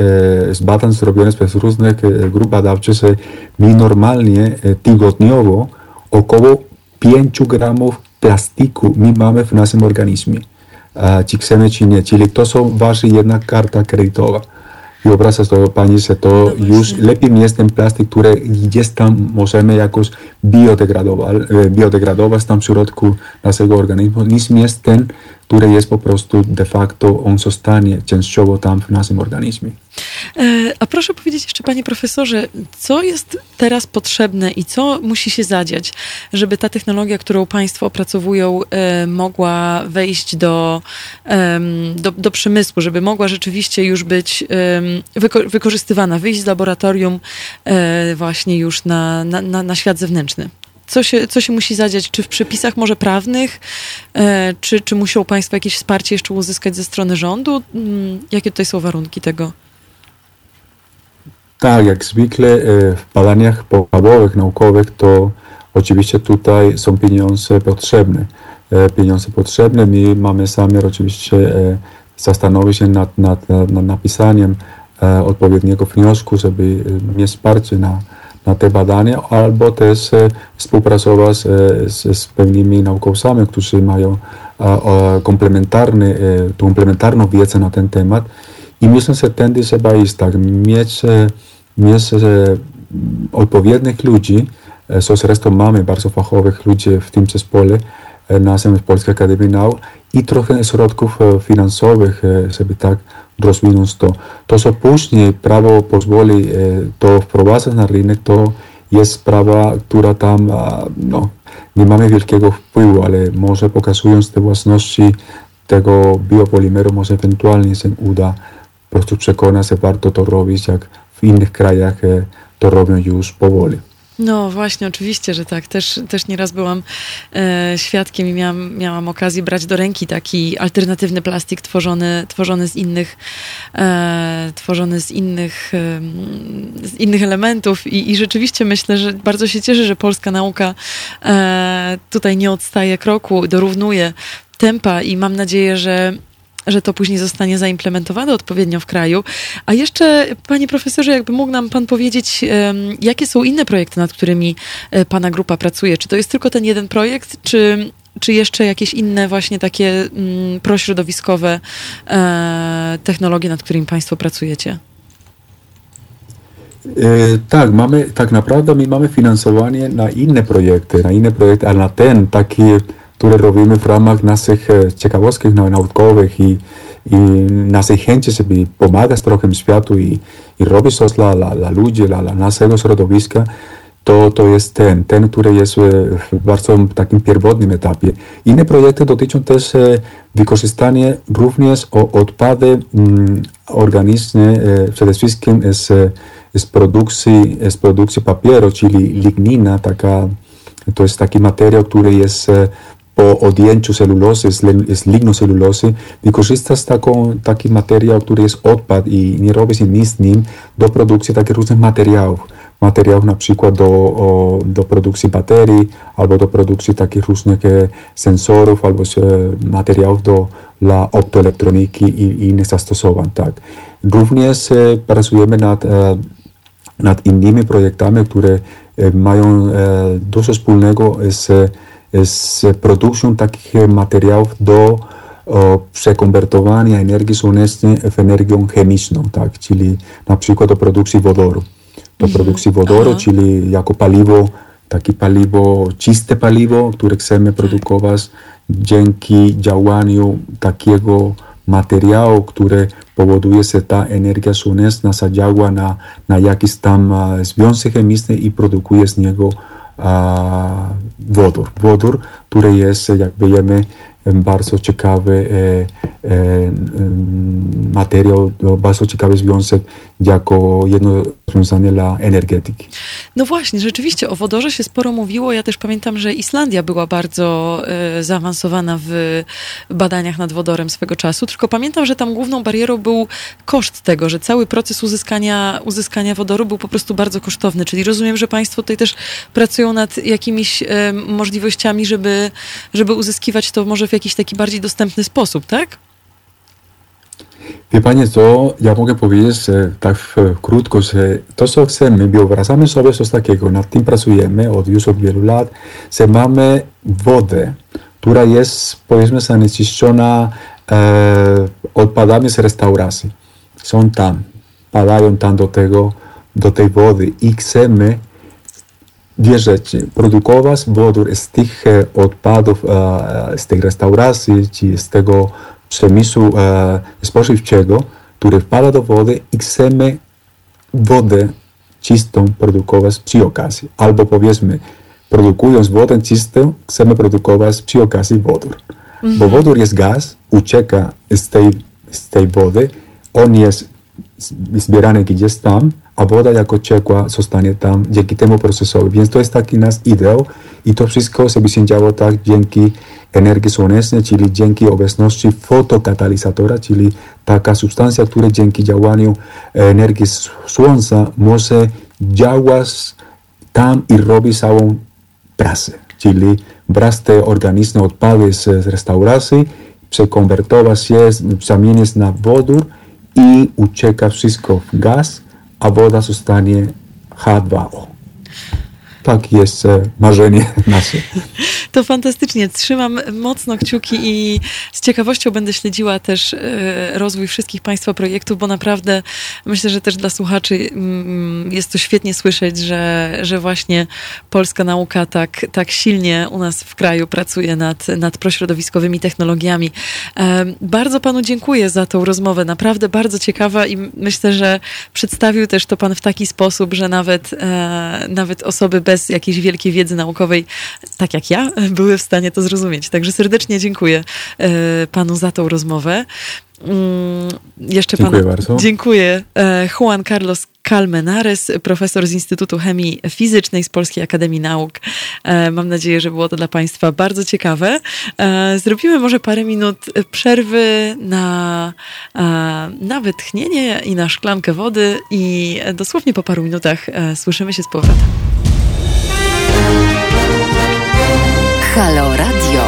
z badań zrobionych przez różnych e, grup badawczych, że my normalnie e, tygodniowo około 5 gramów plastiku my mamy w naszym organizmie. E, czy chcemy, czy nie. Czyli to są waży jedna karta kredytowa. Wyobraża sobie Pani, że to już lepiej jest ten plastik, który gdzieś tam możemy jakoś biodegradować, e, biodegradować tam w środku naszego organizmu, niż jest ten, który jest po prostu de facto, on zostanie częściowo tam w naszym organizmie. E, A proszę powiedzieć jeszcze, panie profesorze, co jest teraz potrzebne i co musi się zadziać, żeby ta technologia, którą państwo opracowują, e, mogła wejść do, do, do przemysłu, żeby mogła rzeczywiście już być wykorzystywana, wyjść z laboratorium e, właśnie już na, na, na świat zewnętrzny? Co się, co się musi zadziać? Czy w przepisach może prawnych? E, czy, czy muszą państwo jakieś wsparcie jeszcze uzyskać ze strony rządu? Mm, Jakie tutaj są warunki tego? Tak, jak zwykle e, w badaniach podstawowych, naukowych, to oczywiście tutaj są pieniądze potrzebne. E, Pieniądze potrzebne. My mamy zamiar oczywiście zastanowić się nad, nad, nad napisaniem odpowiedniego wniosku, żeby mieć wsparcie na, na te badania, albo też e, współpracować e, z, z pewnymi naukowcami, którzy mają e, komplementarny, komplementarną wiedzę na ten temat. I myślę, że tędy trzeba iść, tak, mieć, mieć odpowiednich ludzi, co zresztą mamy bardzo fachowych ludzi w tym zespole, naszym w Polskiej Akademii Nauk i trochę środków finansowych, żeby tak rozwinąć to. To, co później prawo pozwoli to wprowadzać na rynek, to jest sprawa, która tam, no, nie mamy wielkiego wpływu, ale może pokazując te własności tego biopolimeru, może ewentualnie się uda po prostu przekonać, że warto to robić, jak w innych krajach to robią już powoli. No właśnie, oczywiście, że tak. Też, też nieraz byłam e, świadkiem i miałam, miałam okazję brać do ręki taki alternatywny plastik tworzony, tworzony z innych e, tworzony z innych, e, z innych elementów I, i rzeczywiście myślę, że bardzo się cieszę, że polska nauka e, tutaj nie odstaje kroku, dorównuje tempa i mam nadzieję, że że to później zostanie zaimplementowane odpowiednio w kraju. A jeszcze, panie profesorze, jakby mógł nam pan powiedzieć, jakie są inne projekty, nad którymi e, pana grupa pracuje? Czy to jest tylko ten jeden projekt, czy, czy jeszcze jakieś inne właśnie takie mm, prośrodowiskowe e, technologie, nad którymi państwo pracujecie? E, tak, mamy, tak naprawdę my mamy finansowanie na inne projekty, na inne projekty, ale na ten taki, który robimy w ramach naszych e, ciekawostek nau- naukowych i, i naszej chęci, żeby pomagać trochę światu i, i robić coś dla, dla, dla ludzi, dla, dla naszego środowiska, to, to jest ten, ten, który jest e, w bardzo takim pierwotnym etapie. Inne projekty dotyczą też e, wykorzystania również odpady mm, organiczne, przede wszystkim z, z, produkcji, z produkcji papieru, czyli lignina, taka, to jest taki materiał, który jest po odjęciu celulozy, z lignocelulozy, wykorzystasz taką, taki materiał, który jest odpad i nie robisz nic z nim do produkcji takich różnych materiałów. Materiałów na przykład do, o, do produkcji baterii, albo do produkcji takich różnych e, sensorów, albo e, materiałów do, dla optoelektroniki i, i innych zastosowań. Tak. Również e, pracujemy nad e, nad innymi projektami, które e, mają e, dużo wspólnego z, z produkcją takich e, materiałów do przekonwertowania energii słonecznej w energię chemiczną, tak? czyli na przykład do produkcji wodoru. Do produkcji wodoru, Aha. czyli jako paliwo, takie paliwo, czyste paliwo, które chcemy produkować dzięki działaniu takiego materiału, który powoduje, że ta energia słoneczna zadziała na, na jakiś tam a, związek chemiczny i produkuje z niego wodór. Wodór, który jest, jak wiemy, bardzo ciekawy e, e, materiał, bardzo ciekawy związek jako jedno rozwiązanie dla energetyki. No właśnie, rzeczywiście o wodorze się sporo mówiło. Ja też pamiętam, że Islandia była bardzo y, zaawansowana w badaniach nad wodorem swego czasu, tylko pamiętam, że tam główną barierą był koszt tego, że cały proces uzyskania, uzyskania wodoru był po prostu bardzo kosztowny. Czyli rozumiem, że Państwo tutaj też pracują nad jakimiś y, możliwościami, żeby, żeby uzyskiwać to może w jakiś taki bardziej dostępny sposób, tak? Wie Panie co, ja mogę powiedzieć tak krótko, że to co chcemy, wyobrażamy sobie coś takiego, nad tym pracujemy od już od wielu lat, że mamy wodę, która jest powiedzmy zanieczyszczona e, odpadami z restauracji. Są tam, padają tam do tego, do tej wody i chcemy dwie rzeczy. Produkować wodór z tych odpadów e, z tej restauracji, czy z tego przemysłu e, spożywczego, który wpada do wody i chcemy wodę czystą produkować przy okazji. Albo powiedzmy, produkując wodę czystą, chcemy produkować przy okazji wodór. Mhm. Bo wodór jest gaz, ucieka z tej, z tej wody, on jest zbierany gdzieś tam, a woda jako ciekła zostanie tam dzięki temu procesowi. Więc to jest taki nasz ideał i to wszystko się działo tak dzięki energii słonecznej, czyli dzięki obecności fotokatalizatora, czyli taka substancja, która dzięki działaniu energii słońca może działać tam i robi całą pracę. Czyli brać te organiczne odpady z restauracji, przekonwertować się, zamienić na wodór i ucieka wszystko w gaz, a woda zostanie H2O. Tak jest e, marzenie nasze. To fantastycznie. Trzymam mocno kciuki i z ciekawością będę śledziła też e, rozwój wszystkich Państwa projektów, bo naprawdę myślę, że też dla słuchaczy mm, jest to świetnie słyszeć, że, że właśnie polska nauka tak, tak silnie u nas w kraju pracuje nad, nad prośrodowiskowymi technologiami. E, bardzo Panu dziękuję za tą rozmowę. Naprawdę bardzo ciekawa i myślę, że przedstawił też to Pan w taki sposób, że nawet, nawet osoby bez bez jakiejś wielkiej wiedzy naukowej, tak jak ja, były w stanie to zrozumieć. Także serdecznie dziękuję e, panu za tą rozmowę. Mm, jeszcze dziękuję panu, bardzo. Dziękuję. E, Juan Carlos Calmenares, profesor z Instytutu Chemii Fizycznej z Polskiej Akademii Nauk. E, mam nadzieję, że było to dla Państwa bardzo ciekawe. Zrobimy może parę minut przerwy na, na wytchnienie i na szklankę wody i dosłownie po paru minutach słyszymy się z powrotem. Halo Radio.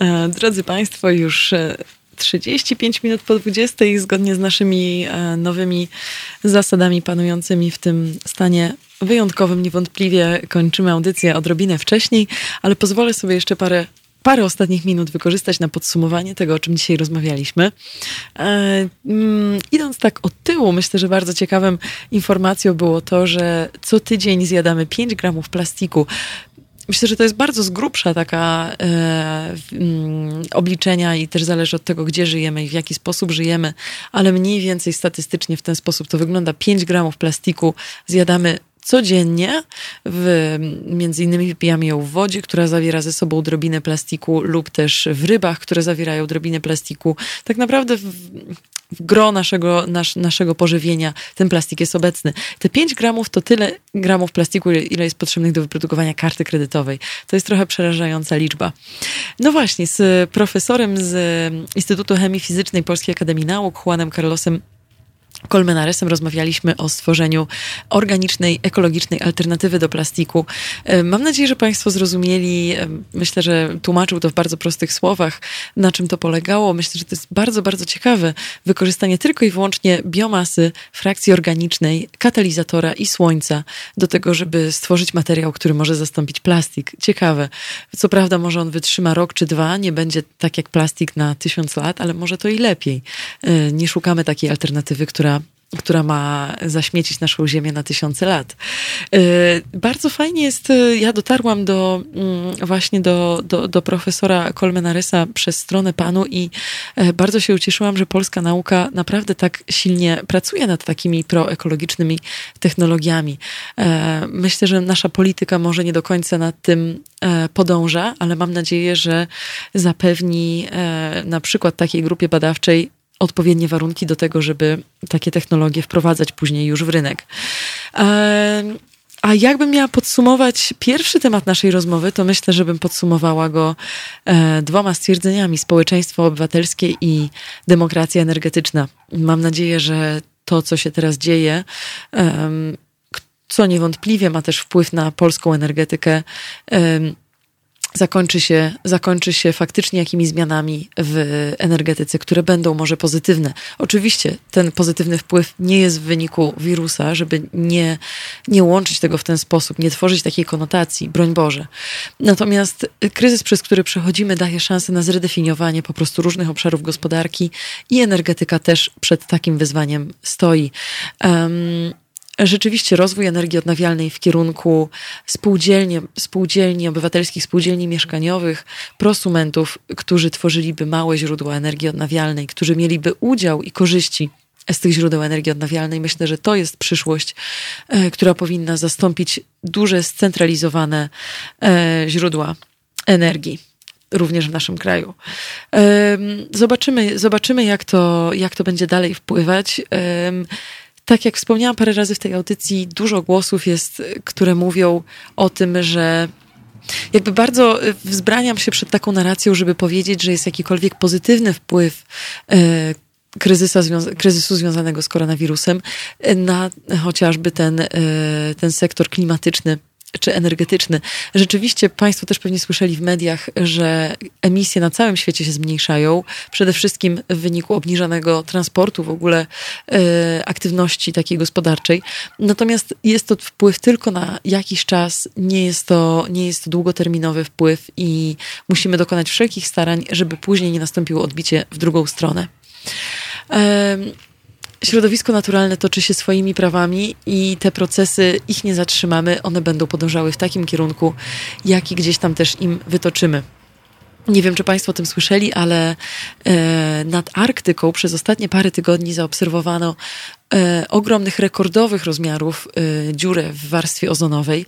E, drodzy Państwo, już 35 e, minut po 20 zgodnie z naszymi e, nowymi zasadami panującymi w tym stanie wyjątkowym niewątpliwie kończymy audycję odrobinę wcześniej, ale pozwolę sobie jeszcze parę parę ostatnich minut wykorzystać na podsumowanie tego, o czym dzisiaj rozmawialiśmy. E, mm, idąc tak od tyłu, myślę, że bardzo ciekawą informacją było to, że co tydzień zjadamy 5 gramów plastiku. Myślę, że to jest bardzo z grubsza taka e, mm, obliczenia i też zależy od tego, gdzie żyjemy i w jaki sposób żyjemy, ale mniej więcej statystycznie w ten sposób to wygląda. 5 gramów plastiku zjadamy codziennie. W, między innymi wypijamy ją w wodzie, która zawiera ze sobą odrobinę plastiku lub też w rybach, które zawierają odrobinę plastiku. Tak naprawdę w, w gro naszego, nasz, naszego pożywienia ten plastik jest obecny. Te 5 gramów to tyle gramów plastiku, ile jest potrzebnych do wyprodukowania karty kredytowej. To jest trochę przerażająca liczba. No właśnie, z profesorem z Instytutu Chemii Fizycznej Polskiej Akademii Nauk, Juanem Carlosem Kolmenaresem rozmawialiśmy o stworzeniu organicznej, ekologicznej alternatywy do plastiku. E, mam nadzieję, że Państwo zrozumieli, e, myślę, że tłumaczył to w bardzo prostych słowach, na czym to polegało. Myślę, że to jest bardzo, bardzo ciekawe wykorzystanie tylko i wyłącznie biomasy, frakcji organicznej, katalizatora i słońca do tego, żeby stworzyć materiał, który może zastąpić plastik. Ciekawe. Co prawda, może on wytrzyma rok czy dwa, nie będzie tak jak plastik na tysiąc lat, ale może to i lepiej. E, nie szukamy takiej alternatywy, która która ma zaśmiecić naszą ziemię na tysiące lat. Y, bardzo fajnie jest, y, ja dotarłam do mm, właśnie do, do, do profesora Kolmenarysa przez stronę panu i e, bardzo się ucieszyłam, że polska nauka naprawdę tak silnie pracuje nad takimi proekologicznymi technologiami. E, myślę, że nasza polityka może nie do końca nad tym e, podąża, ale mam nadzieję, że zapewni na przykład takiej grupie badawczej odpowiednie warunki do tego, żeby takie technologie wprowadzać później już w rynek. A jakbym miała podsumować pierwszy temat naszej rozmowy, to myślę, żebym podsumowała go e, dwoma stwierdzeniami: społeczeństwo obywatelskie i demokracja energetyczna. Mam nadzieję, że to, co się teraz dzieje, co niewątpliwie ma też wpływ na polską energetykę, zakończy się, zakończy się faktycznie jakimiś zmianami w energetyce, które będą może pozytywne. Oczywiście ten pozytywny wpływ nie jest w wyniku wirusa, żeby nie, nie łączyć tego w ten sposób, nie tworzyć takiej konotacji, broń Boże. Natomiast kryzys, przez który przechodzimy, daje szansę na zredefiniowanie po prostu różnych obszarów gospodarki i energetyka też przed takim wyzwaniem stoi. Um, rzeczywiście rozwój energii odnawialnej w kierunku spółdzielni, spółdzielni obywatelskich, spółdzielni mieszkaniowych, prosumentów, którzy tworzyliby małe źródła energii odnawialnej, którzy mieliby udział i korzyści z tych źródeł energii odnawialnej. Myślę, że to jest przyszłość, e, która powinna zastąpić duże, scentralizowane e, źródła energii również w naszym kraju. Zobaczymy, zobaczymy jak, to, jak to będzie dalej wpływać tak jak wspomniałam parę razy w tej audycji, dużo głosów jest, które mówią o tym, że jakby bardzo wzbraniam się przed taką narracją, żeby powiedzieć, że jest jakikolwiek pozytywny wpływ e, kryzysa, kryzysu związanego z koronawirusem na chociażby ten, e, ten sektor klimatyczny czy energetyczny. Rzeczywiście Państwo też pewnie słyszeli w mediach, że emisje na całym świecie się zmniejszają, przede wszystkim w wyniku obniżonego transportu, w ogóle e, aktywności takiej gospodarczej. Natomiast jest to wpływ tylko na jakiś czas, nie jest to, nie jest to długoterminowy wpływ i musimy dokonać wszelkich starań, żeby później nie nastąpiło odbicie w drugą stronę. Środowisko naturalne toczy się swoimi prawami i te procesy, ich nie zatrzymamy, one będą podążały w takim kierunku, jaki gdzieś tam też im wytoczymy. Nie wiem, czy Państwo o tym słyszeli, ale e, nad Arktyką przez ostatnie parę tygodni zaobserwowano e, ogromnych, rekordowych rozmiarów e, dziurę w warstwie ozonowej.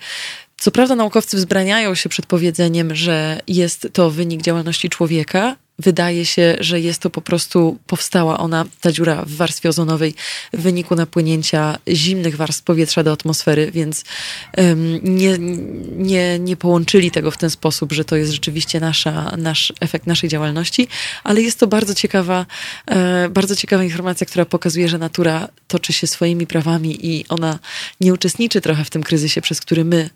Co prawda naukowcy wzbraniają się przed powiedzeniem, że jest to wynik działalności człowieka, wydaje się, że jest to po prostu, powstała ona, ta dziura w warstwie ozonowej w wyniku napłynięcia zimnych warstw powietrza do atmosfery, więc um, nie, nie, nie połączyli tego w ten sposób, że to jest rzeczywiście nasza, nasz efekt naszej działalności, ale jest to bardzo ciekawa, e, bardzo ciekawa informacja, która pokazuje, że natura toczy się swoimi prawami i ona nie uczestniczy trochę w tym kryzysie, przez który my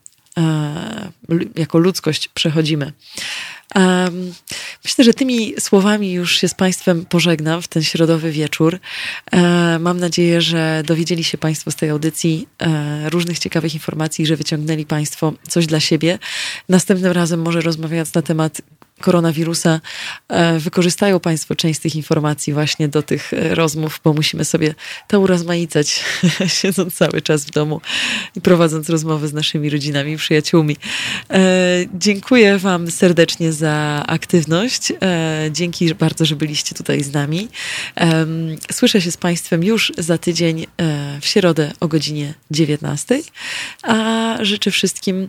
jako ludzkość przechodzimy. Myślę, że tymi słowami już się z Państwem pożegnam w ten środowy wieczór. E, mam nadzieję, że dowiedzieli się Państwo z tej audycji e, różnych ciekawych informacji, że wyciągnęli Państwo coś dla siebie. Następnym razem może rozmawiając na temat koronawirusa, e, wykorzystają Państwo część z tych informacji właśnie do tych e, rozmów, bo musimy sobie to urozmaicać, siedząc cały czas w domu i prowadząc rozmowy z naszymi rodzinami i przyjaciółmi. E, dziękuję Wam serdecznie za aktywność. Dzięki bardzo, że byliście tutaj z nami. Słyszę się z Państwem już za tydzień w środę o godzinie 19, a życzę wszystkim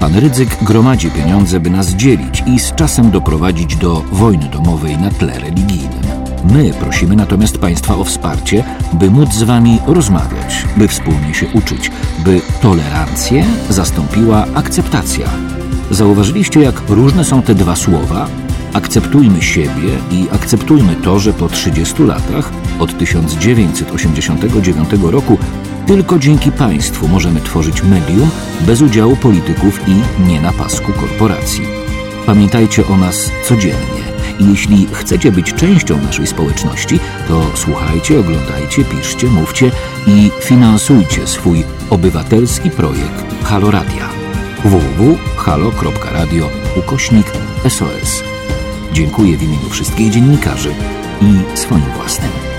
Pan Rydzyk gromadzi pieniądze, by nas dzielić i z czasem doprowadzić do wojny domowej na tle religijnym. My prosimy natomiast Państwa o wsparcie, by móc z Wami rozmawiać, by wspólnie się uczyć, by tolerancję zastąpiła akceptacja. Zauważyliście, jak różne są te dwa słowa? Akceptujmy siebie i akceptujmy to, że po 30 latach, od 1989 roku, tylko dzięki państwu możemy tworzyć medium bez udziału polityków i nie na pasku korporacji. Pamiętajcie o nas codziennie. I jeśli chcecie być częścią naszej społeczności, to słuchajcie, oglądajcie, piszcie, mówcie i finansujcie swój obywatelski projekt Halo Radia. www.halo.radio ukośnik SOS. Dziękuję w imieniu wszystkich dziennikarzy i swoim własnym.